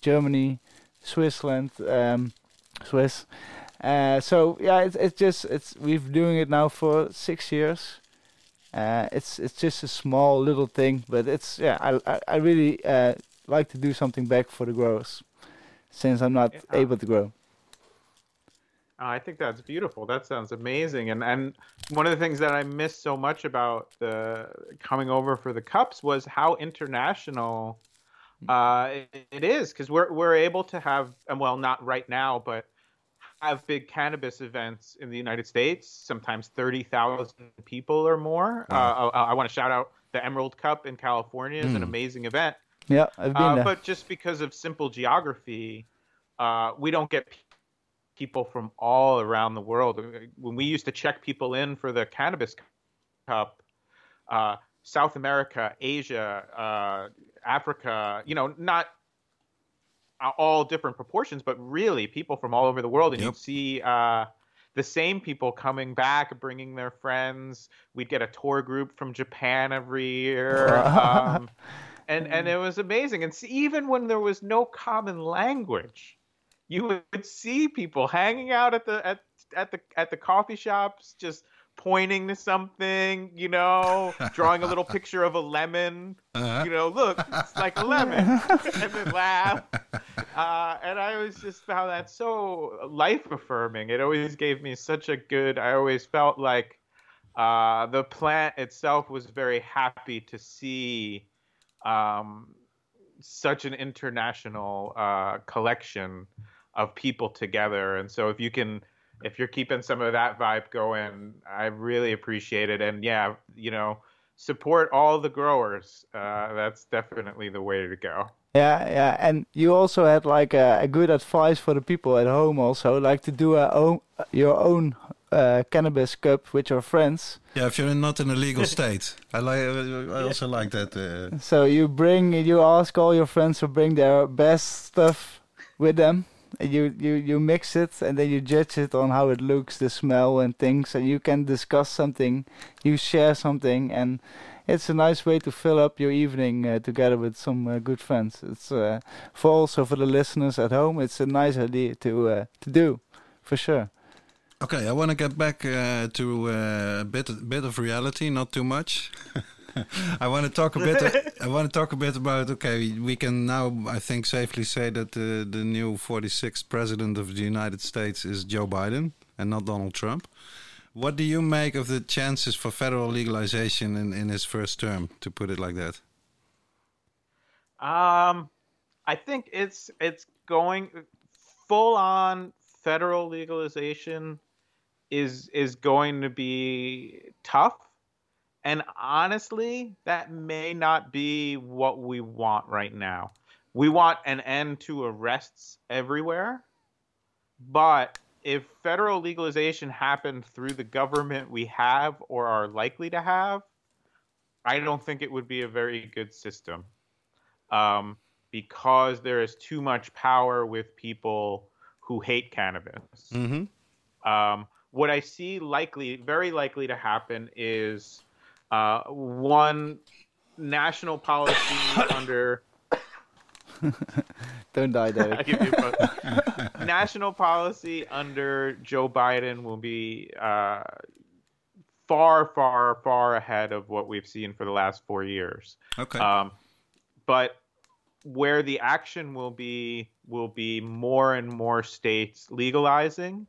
Germany, Switzerland, um, Swiss. Uh, so yeah, it's it's just it's we've doing it now for six years. Uh, it's it's just a small little thing, but it's yeah. I I, I really uh, like to do something back for the growers, since I'm not yeah. able to grow. Oh, I think that's beautiful. That sounds amazing. And and one of the things that I missed so much about the coming over for the cups was how international uh, it, it is because we're we're able to have and well not right now but have big cannabis events in the United States, sometimes 30,000 people or more. Wow. Uh, I, I want to shout out the Emerald Cup in California is mm. an amazing event. Yeah, I've been uh, there. But just because of simple geography, uh, we don't get people from all around the world. When we used to check people in for the Cannabis Cup, uh, South America, Asia, uh, Africa, you know, not all different proportions, but really people from all over the world, and yep. you'd see uh, the same people coming back, bringing their friends. We'd get a tour group from Japan every year, um, and and it was amazing. And see, even when there was no common language, you would see people hanging out at the at at the at the coffee shops, just pointing to something, you know, drawing a little picture of a lemon, uh-huh. you know, look, it's like a lemon, and then laugh. Uh, and I always just found that so life affirming. It always gave me such a good. I always felt like uh, the plant itself was very happy to see um, such an international uh, collection of people together. And so if you can if you're keeping some of that vibe going, I really appreciate it. And yeah, you know, support all the growers. Uh, that's definitely the way to go. Yeah, yeah, and you also had like a, a, good advice for the people at home, also like to do a own, your own uh, cannabis cup with your friends. Yeah, if you're not in a legal state, I like. I also like that. Uh... So you bring, you ask all your friends to bring their best stuff with them And you you you mix it and then you judge it on how it looks the smell and things and you can discuss something you share something and it's a nice way to fill up your evening uh, together with some uh, good friends it's uh, for also for the listeners at home it's a nice idea to uh, to do for sure okay i want to get back uh, to uh, a bit bit of reality not too much I want to talk a bit. I want to talk a bit about. Okay, we can now, I think, safely say that the the new 46th president of the United States is Joe Biden and not Donald Trump. What do you make of the chances for federal legalization in, in his first term? To put it like that. Um, I think it's it's going full on federal legalization is is going to be tough and honestly, that may not be what we want right now. We want an end to arrests everywhere. But if federal legalization happened through the government we have or are likely to have, I don't think it would be a very good system. Um, because there is too much power with people who hate cannabis. Mm-hmm. Um, what I see likely, very likely to happen is uh, one national policy under. Don't die, Derek. national policy under Joe Biden will be uh, far, far, far ahead of what we've seen for the last four years. Okay. Um, but where the action will be will be more and more states legalizing,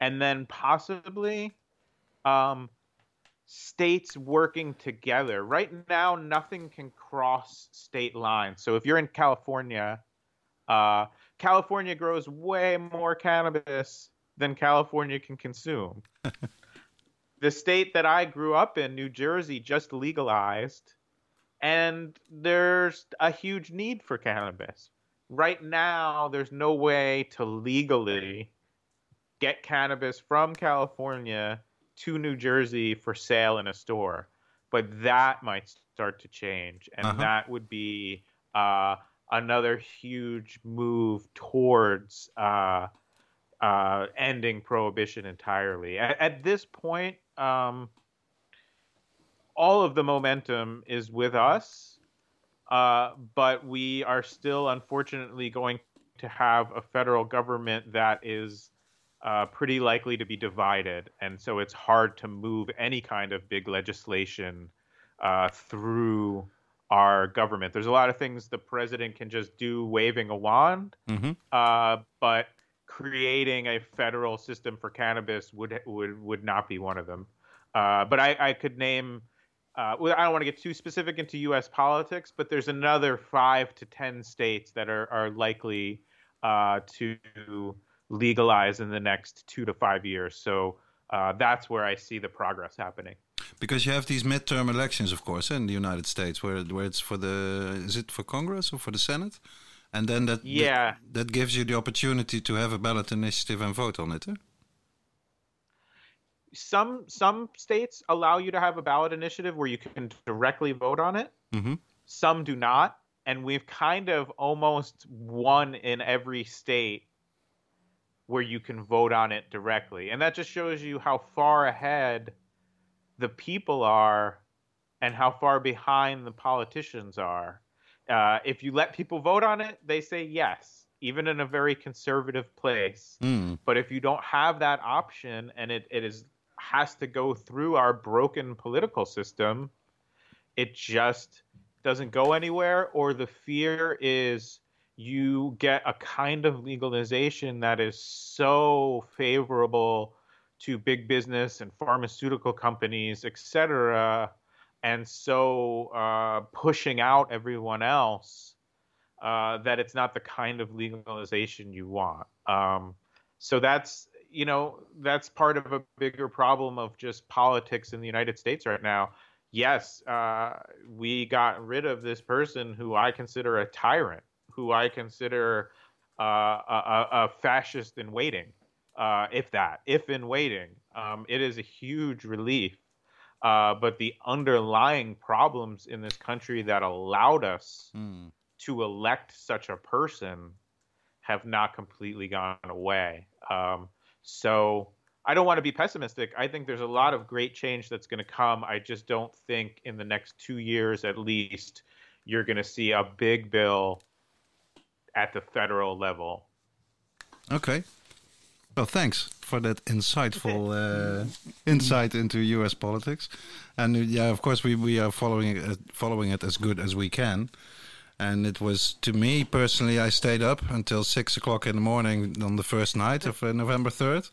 and then possibly um, states working together. Right now, nothing can cross state lines. So if you're in California, uh, California grows way more cannabis than California can consume. the state that I grew up in, New Jersey, just legalized, and there's a huge need for cannabis. Right now, there's no way to legally get cannabis from California to New Jersey for sale in a store. But that might start to change, and Uh-huh. that would be uh, another huge move towards uh, uh, ending prohibition entirely. At, at this point, um, all of the momentum is with us, uh, but we are still unfortunately going to have a federal government that is uh, pretty likely to be divided, and so it's hard to move any kind of big legislation uh, through our government. There's a lot of things the president can just do waving a wand, hmm uh, but creating a federal system for cannabis would would would not be one of them. Uh, but I, I could name. Uh, well, I don't want to get too specific into U.S. politics, but there's another five to ten states that are are likely uh, to legalize in the next two to five years. So uh, that's where I see the progress happening. Because you have these midterm elections, of course, in the United States, where where it's for the is it for Congress or for the Senate, and then that Yeah. that, that gives you the opportunity to have a ballot initiative and vote on it. Eh? Some some states allow you to have a ballot initiative where you can directly vote on it. hmm some do not and we've kind of almost won in every state where you can vote on it directly and that just shows you how far ahead the people are and how far behind the politicians are uh, if you let people vote on it they say yes even in a very conservative place Mm. but if you don't have that option and it, it is has to go through our broken political system, it just doesn't go anywhere. Or the fear is you get a kind of legalization that is so favorable to big business and pharmaceutical companies, et cetera, and so uh, pushing out everyone else uh, that it's not the kind of legalization you want. Um, so that's you know that's part of a bigger problem of just politics in the United States right now. Yes, uh, we got rid of this person who I consider a tyrant, who I consider uh, a, a, a fascist in waiting, uh, if that, if in waiting. Um, it is a huge relief. Uh, but the underlying problems in this country that allowed us Mm. to elect such a person have not completely gone away. Um, so I don't want to be pessimistic. I think there's a lot of great change that's going to come. I just don't think in the next two years, at least, you're going to see a big bill at the federal level. Okay. Well, thanks for that insightful uh, insight into U.S. politics, and uh, yeah, of course we, we are following it, uh, following it as good as we can. And it was to me personally, I stayed up until six o'clock in the morning on the first night of uh, November third,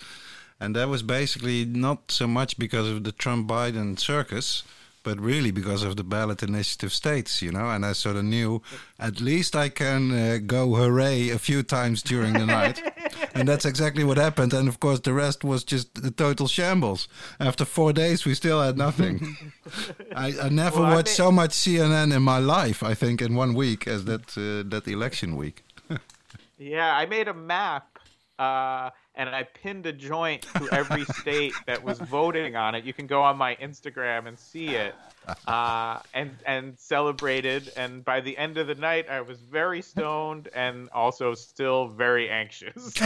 and that was basically not so much because of the Trump Biden circus, but really because of the ballot initiative states, you know. And I sort of knew at least I can uh, go hooray a few times during the night. and that's exactly what happened. And of course, the rest was just a total shambles. After four days, we still had nothing. I, I never Well, watched think- so much CNN in my life. I think in one week as that uh, that election week. Yeah, I made a map uh, and I pinned a joint to every state that was voting on it. You can go on my Instagram and see it, uh, and and celebrated. And by the end of the night, I was very stoned and also still very anxious.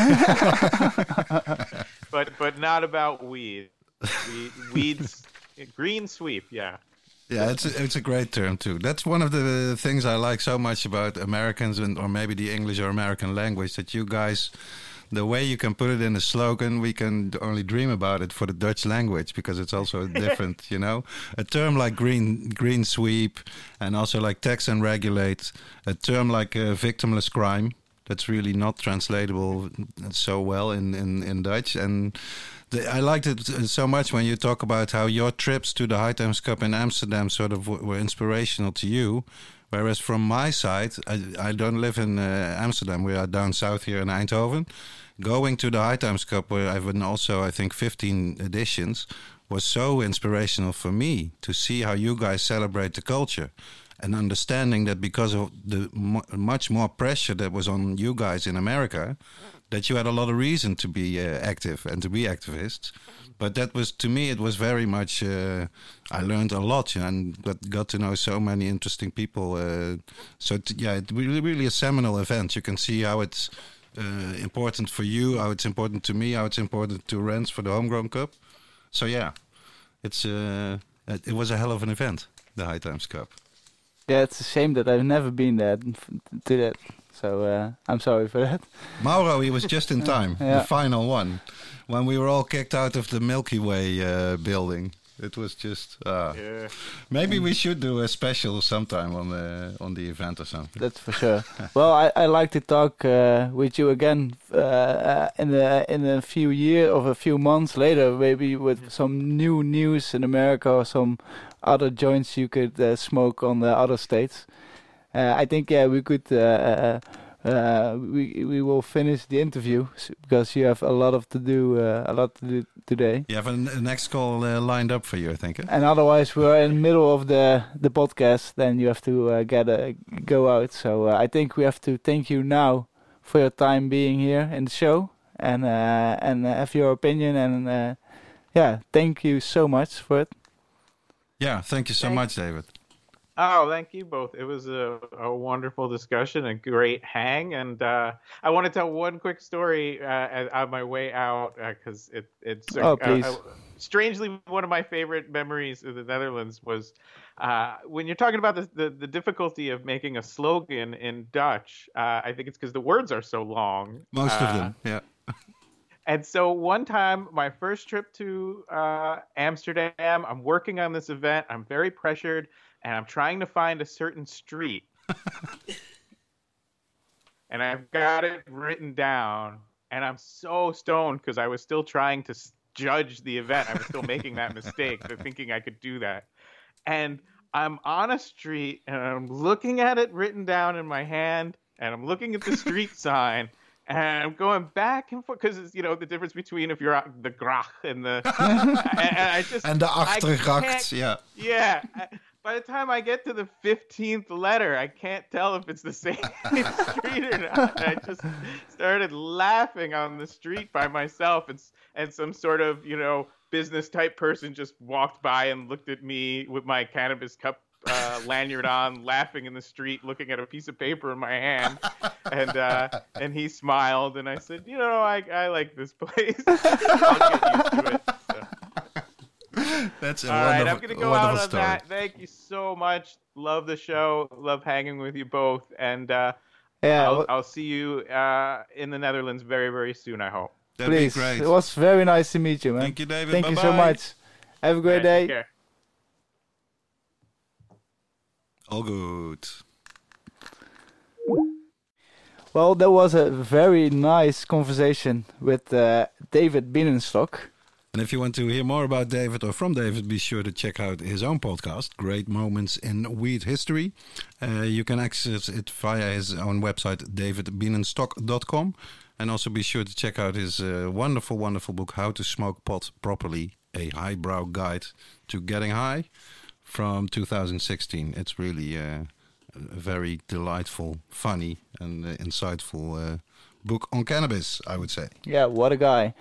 but but not about weed. We, weeds, green sweep. Yeah. Yeah, it's a, it's a great term too. That's one of the things I like so much about Americans and or maybe the English or American language that you guys the way you can put it in a slogan, we can only dream about it for the Dutch language because it's also different, you know. A term like green green sweep and also like tax and regulate, a term like uh, victimless crime, that's really not translatable so well in, in, in Dutch. And the, I liked it so much when you talk about how your trips to the High Times Cup in Amsterdam sort of w- were inspirational to you. Whereas from my side, I, I don't live in uh, Amsterdam. We are down south here in Eindhoven. Going to the High Times Cup, where I've been also, I think, 15 editions, was so inspirational for me to see how you guys celebrate the culture and understanding that because of the mu much more pressure that was on you guys in America, that you had a lot of reason to be uh, active and to be activists. But that was to me, it was very much. Uh, I learned a lot and got got to know so many interesting people. Uh, so t- yeah, it really really a seminal event. You can see how it's uh, important for you, how it's important to me, how it's important to Rens for the Homegrown Cup. So yeah, it's uh, it was a hell of an event, the High Times Cup. Yeah, it's a shame that I've never been there to that. So uh, I'm sorry for that. Mauro, he was just in time. Yeah. The final one, when we were all kicked out of the Milky Way uh, building. It was just. Uh, Yeah. Maybe we should do a special sometime on the on the event or something. That's for sure. well, I, I like to talk uh, with you again uh, uh, in the in a few year or a few months later, maybe with some new news in America or some other joints you could uh, smoke on the other states. Uh, I think yeah we could. Uh, uh, uh, we we will finish the interview s- because you have a lot of to do uh, a lot to do today. You have a, n- a next call uh, lined up for you, I think. eh? And otherwise, we're in the middle of the the podcast. Then you have to uh, get a, go out. So uh, I think we have to thank you now for your time being here in the show and uh, and uh, have your opinion. And uh, yeah, thank you so much for it. Yeah, thank you so Thank- much, David. Oh, thank you both. It was a, a wonderful discussion, a great hang, and uh, I want to tell one quick story uh, on my way out because it, it's uh, Oh, please. uh, strangely one of my favorite memories of the Netherlands was uh, when you're talking about the, the, the difficulty of making a slogan in Dutch. Uh, I think it's because the words are so long. Most of Uh, them, yeah. and so one time, my first trip to uh, Amsterdam, I'm working on this event. I'm very pressured, and I'm trying to find a certain street. and I've got it written down, and I'm so stoned because I was still trying to judge the event. I was still making that mistake, of thinking I could do that. And I'm on a street, and I'm looking at it written down in my hand, and I'm looking at the street sign, and I'm going back and forth because you know the difference between if you're the grach and the and, and I just And the achtergracht, yeah. yeah. I- By the time I get to the fifteenth letter, I can't tell if it's the same street or not. I just started laughing on the street by myself, and and some sort of you know business type person just walked by and looked at me with my cannabis cup uh, lanyard on, laughing in the street, looking at a piece of paper in my hand, and uh, and he smiled, and I said, you know, I I like this place. I'll get used to it. So. That's a All right, wonderful, I'm gonna go out on story. that. Thank you so much. Love the show. Love hanging with you both, and uh, Yeah, I'll, well, I'll see you uh, in the Netherlands very, very soon. I hope. That'd please. be great. It was very nice to meet you, man. Thank you, David. Thank you so much. Have a great All right, day. take care. All good. Well, that was a very nice conversation with uh, David Bienenstock. And if you want to hear more about David or from David, be sure to check out his own podcast, Great Moments in Weed History. Uh, you can access it via his own website, davidbienenstock.com. And also be sure to check out his uh, wonderful, wonderful book, How to Smoke Pot Properly, a highbrow guide to getting high from 2016. It's really uh, a very delightful, funny, and uh, insightful uh, book on cannabis, I would say. Yeah, what a guy.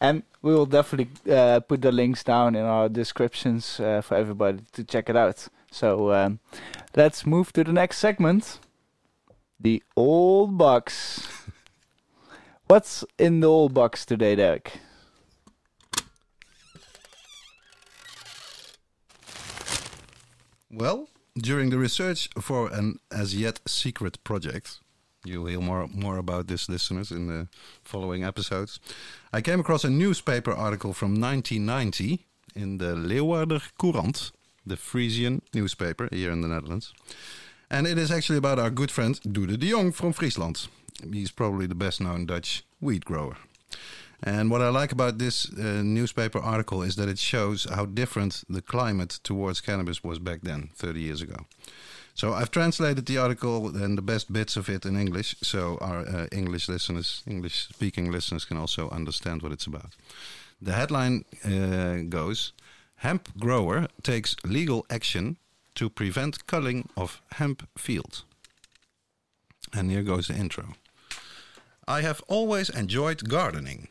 And we will definitely uh, put the links down in our descriptions uh, for everybody to check it out. So um, let's move to the next segment the old box. What's in the old box today, Derek? Well, during the research for an as yet secret project, you'll hear more, more about this, listeners, in the following episodes. I came across a newspaper article from 1990 in the Leeuwarder Courant, the Frisian newspaper here in the Netherlands. And it is actually about our good friend Doede de Jong from Friesland. He's probably the best known Dutch weed grower. And what I like about this uh, newspaper article is that it shows how different the climate towards cannabis was back then, 30 years ago. So I've translated the article and the best bits of it in English, so our uh, English listeners, English-speaking listeners, can also understand what it's about. The headline uh, goes: Hemp grower takes legal action to prevent culling of hemp field. And here goes the intro. I have always enjoyed gardening.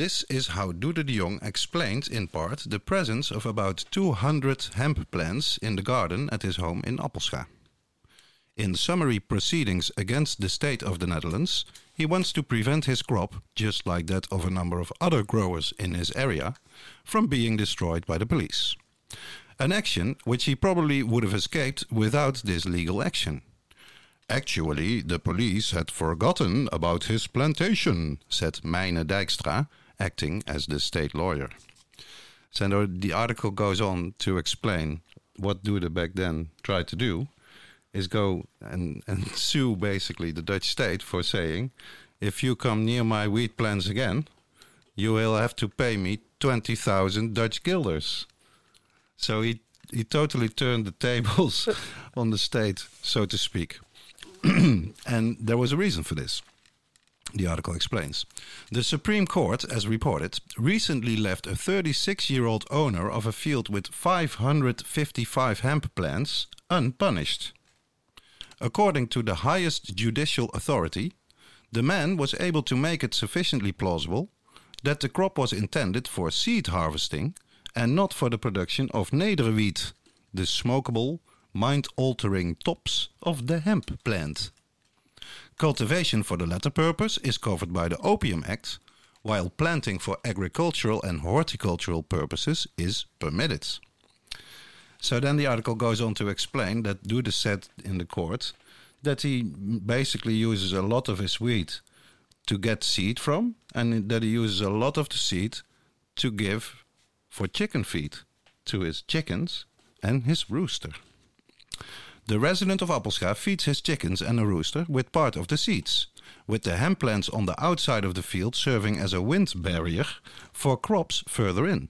This is how Doede de Jong explained in part the presence of about 200 hemp plants in the garden at his home in Appelscha. In summary proceedings against the state of the Netherlands, he wants to prevent his crop, just like that of a number of other growers in his area, from being destroyed by the police. An action which he probably would have escaped without this legal action. Actually, the police had forgotten about his plantation, said Meine Dijkstra, acting as the state lawyer. So the article goes on to explain what Doede back then tried to do is go and, and sue basically the Dutch state for saying, if you come near my wheat plants again, you will have to pay me 20,000 Dutch guilders. So he, he totally turned the tables on the state, so to speak. and there was a reason for this. The article explains. The Supreme Court, as reported, recently left a 36 year old owner of a field with 555 hemp plants unpunished. According to the highest judicial authority, the man was able to make it sufficiently plausible that the crop was intended for seed harvesting and not for the production of nederwiet, the smokable, mind altering tops of the hemp plant. Cultivation for the latter purpose is covered by the Opium Act, while planting for agricultural and horticultural purposes is permitted. So then the article goes on to explain that Doede said in the court that he basically uses a lot of his wheat to get seed from, and that he uses a lot of the seed to give for chicken feed to his chickens and his rooster. The resident of Appelscha feeds his chickens and a rooster with part of the seeds, with the hemp plants on the outside of the field serving as a wind barrier for crops further in.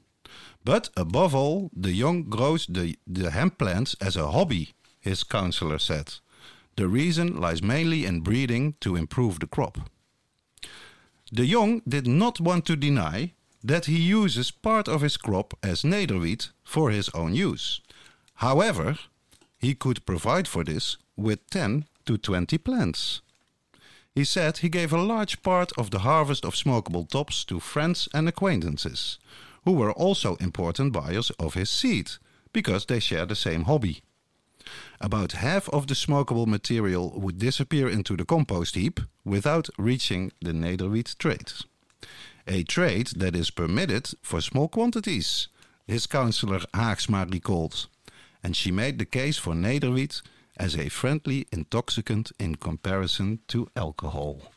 But above all, de Jong grows the, the hemp plants as a hobby, his counselor said. The reason lies mainly in breeding to improve the crop. De Jong did not want to deny that he uses part of his crop as nederwiet for his own use. However, he could provide for this with 10 to 20 plants. He said he gave a large part of the harvest of smokable tops to friends and acquaintances, who were also important buyers of his seed, because they share the same hobby. About half of the smokable material would disappear into the compost heap without reaching the nederwiet trade. A trade that is permitted for small quantities, his counselor Haagsma recalled and she made the case for nederwiet as a friendly intoxicant in comparison to alcohol.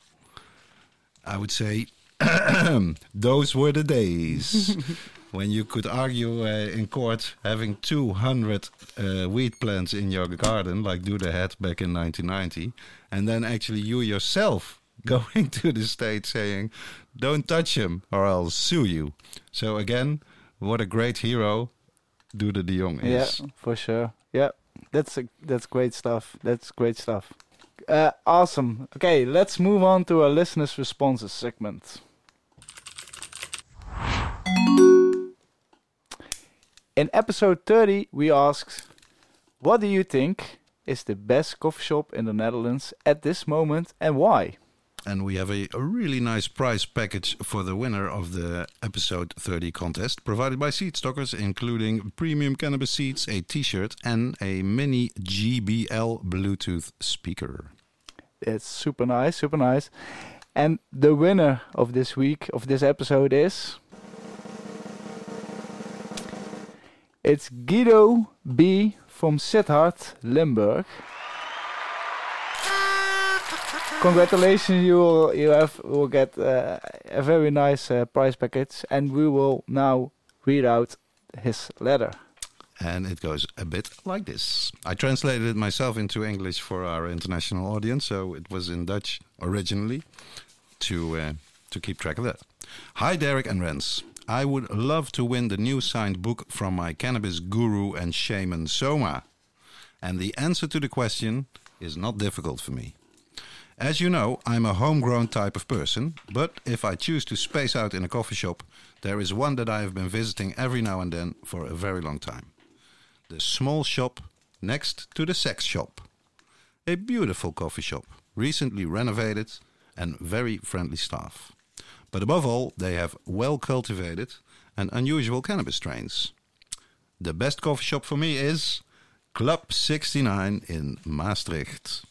I would say those were the days when you could argue uh, in court having 200 uh, wheat plants in your garden, like Doede had back in 1990, and then actually you yourself going to the state saying, "Don't touch him, or I'll sue you." So again, what a great hero Doede de Jong is. Yeah, for sure. Yeah, that's a, that's great stuff. That's great stuff. Uh, awesome. Okay, let's move on to our listeners' responses segment. In episode 30, we asked, What do you think is the best coffee shop in the Netherlands at this moment and why? And we have a, a, really nice prize package for the winner of the episode 30 contest, provided by Seed Stockers, including premium cannabis seeds, a t shirt, and a mini JBL Bluetooth speaker. It's super nice, super nice. And the winner of this week, of this episode, is. It's Guido B. from Sittard, Limburg congratulations! You will you have will get uh, a very nice uh, prize package, and we will now read out his letter. And it goes a bit like this. I translated it myself into English for our international audience, so it was in Dutch originally to uh, to keep track of that. Hi, Derek and Rens. I would love to win the new signed book from my cannabis guru and shaman Soma. And the answer to the question is not difficult for me. As you know, I'm a homegrown type of person, but if I choose to space out in a coffee shop, there is one that I have been visiting every now and then for a very long time. The small shop next to the sex shop. A beautiful coffee shop, recently renovated and very friendly staff. But above all, they have well cultivated and unusual cannabis strains. The best coffee shop for me is Club 69 in Maastricht.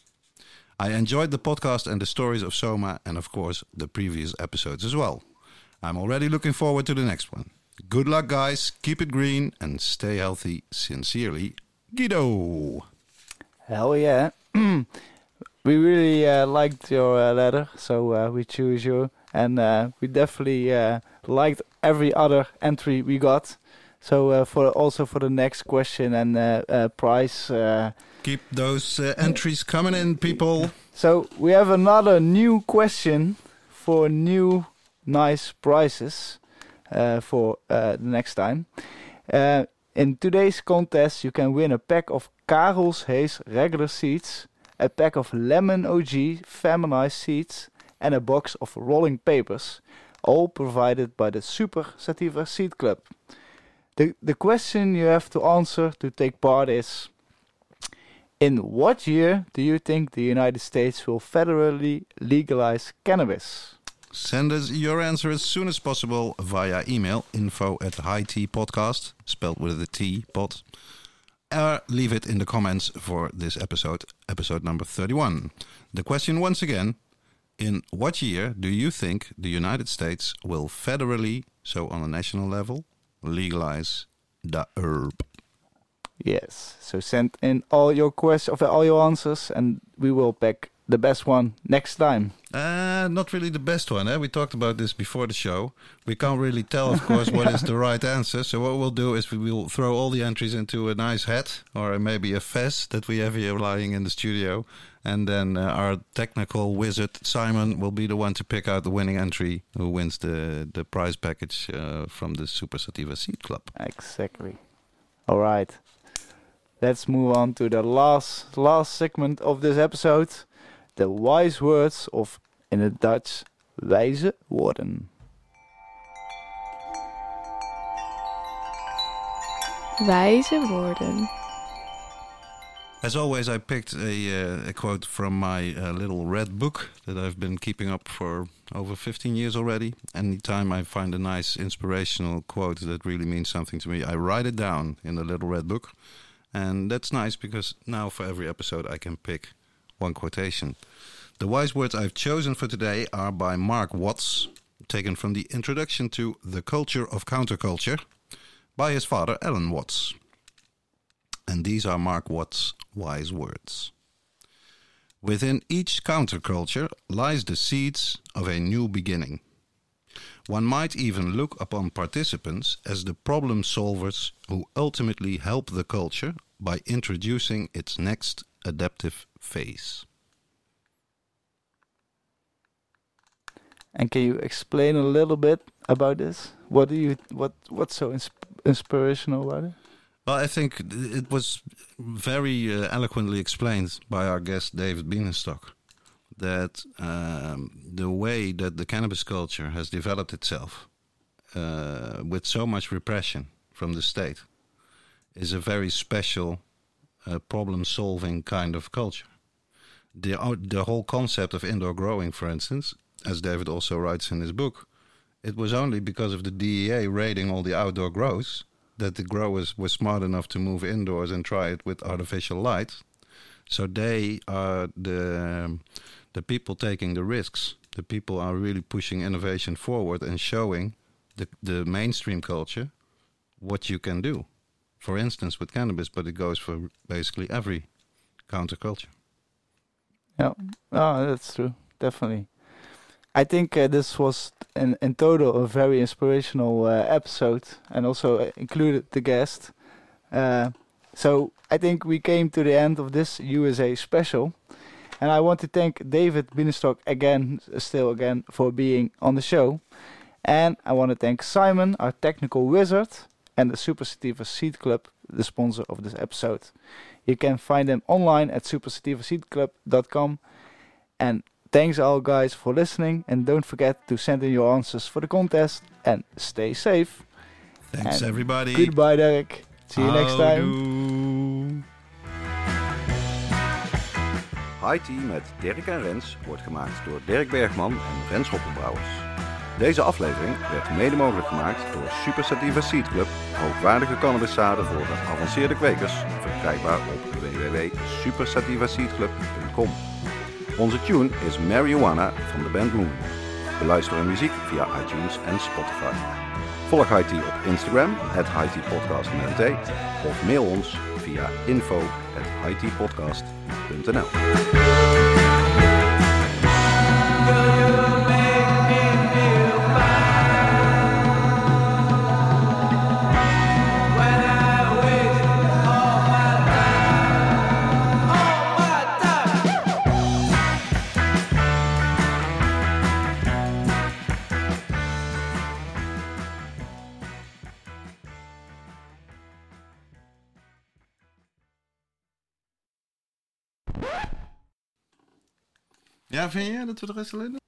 I enjoyed the podcast and the stories of Soma, and of course, the previous episodes as well. I'm already looking forward to the next one. Good luck, guys. Keep it green and stay healthy. Sincerely, Guido. Hell yeah. we really uh, liked your uh, letter, so uh, we choose you. And uh, we definitely uh, liked every other entry we got. So uh, for also for the next question and prize. Keep those uh, entries coming in, people. So we have another new question for new nice prizes uh, for uh, the next time. Uh, in today's contest, you can win a pack of Karel's Haze regular seeds, a pack of Lemon OG feminized seeds, and a box of rolling papers, all provided by the Super Sativa Seed Club. The, the question you have to answer to take part is In what year do you think the United States will federally legalize cannabis? Send us your answer as soon as possible via email info at high tea podcast, spelled with a T pod, or leave it in the comments for this episode, episode number 31. The question once again In what year do you think the United States will federally, so on a national level, legalize the herb? Yes. So send in all your questions, all your answers, and we will pick the best one next time. Uh, not really the best one. Eh? We talked about this before the show. We can't really tell, of course, what is the right answer. So what we'll do is we will throw all the entries into a nice hat or maybe a fez that we have here lying in the studio, and then uh, our technical wizard Simon will be the one to pick out the winning entry, who wins the the prize package uh, from the Super Sativa Seed Club. Exactly. All right. Let's move on to the last last segment of this episode. The wise words of in het Dutch wijze woorden. Wijze woorden. As always, I picked a, uh, a quote from my uh, little red book that I've been keeping up for over 15 years already. Anytime I find a nice inspirational quote that really means something to me, I write it down in the little red book. And that's nice because now for every episode I can pick one quotation. The wise words I've chosen for today are by Mark Watts, taken from the introduction to The Culture of Counterculture by his father, Alan Watts. And these are Mark Watts' wise words. Within each counterculture lies the seeds of a new beginning. One might even look upon participants as the problem solvers who ultimately help the culture by introducing its next adaptive phase. And can you explain a little bit about this? What do you what what's so insp- inspirational about it? Well, I think it was very uh, eloquently explained by our guest David Bienenstock that um, the way that the cannabis culture has developed itself uh, with so much repression from the state is a very special uh, problem-solving kind of culture. The uh, the whole concept of indoor growing, for instance, as David also writes in his book, it was only because of the DEA raiding all the outdoor grows that the growers were smart enough to move indoors and try it with artificial light. So they are the the people taking the risks. The people are really pushing innovation forward and showing the the mainstream culture what you can do. For instance, with cannabis, but it goes for basically every counterculture. Yeah, oh, that's true, definitely. I think uh, this was in in total a very inspirational uh, episode, and also uh, included the guest. Uh, so I think we came to the end of this USA special, and I want to thank David Bienenstock again, still again, for being on the show. And I want to thank Simon, our technical wizard, and the Super Sativa Seed Club, the sponsor of this episode. You can find them online at supersativaseedclub.com. And thanks all guys for listening. And don't forget to send in your answers for the contest. And stay safe. Thanks And everybody. Goodbye, Derek. See you next time. Houdoe. High Tea met Dirk en Rens wordt gemaakt door Dirk Bergman en Rens Hoppenbrouwers. Deze aflevering werd mede mogelijk gemaakt door Super Sativa Seed Club, hoogwaardige cannabiszaden voor geavanceerde kwekers, verkrijgbaar op www.supersativaseedclub.com. Onze tune is Marijuana van de band Moon. Beluister hun muziek via iTunes en Spotify. Volg Tea op Instagram, het Tea Podcast of mail ons via info at Ja, vind je dat we de rest alleen doen?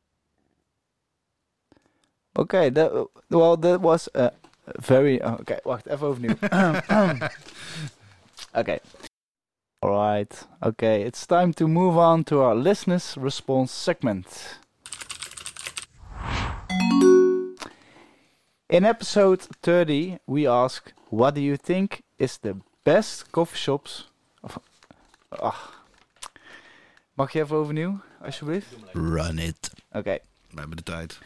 Okay, that well, that was a very okay. Wacht, even overnieuw. okay. All right. Okay, it's time to move on to our listeners' response segment. In episode 30, we ask, "What do you think is the best coffee shops?" Of, ach. Mag je even overnieuw, alsjeblieft? Run it. Oké. We hebben de tijd.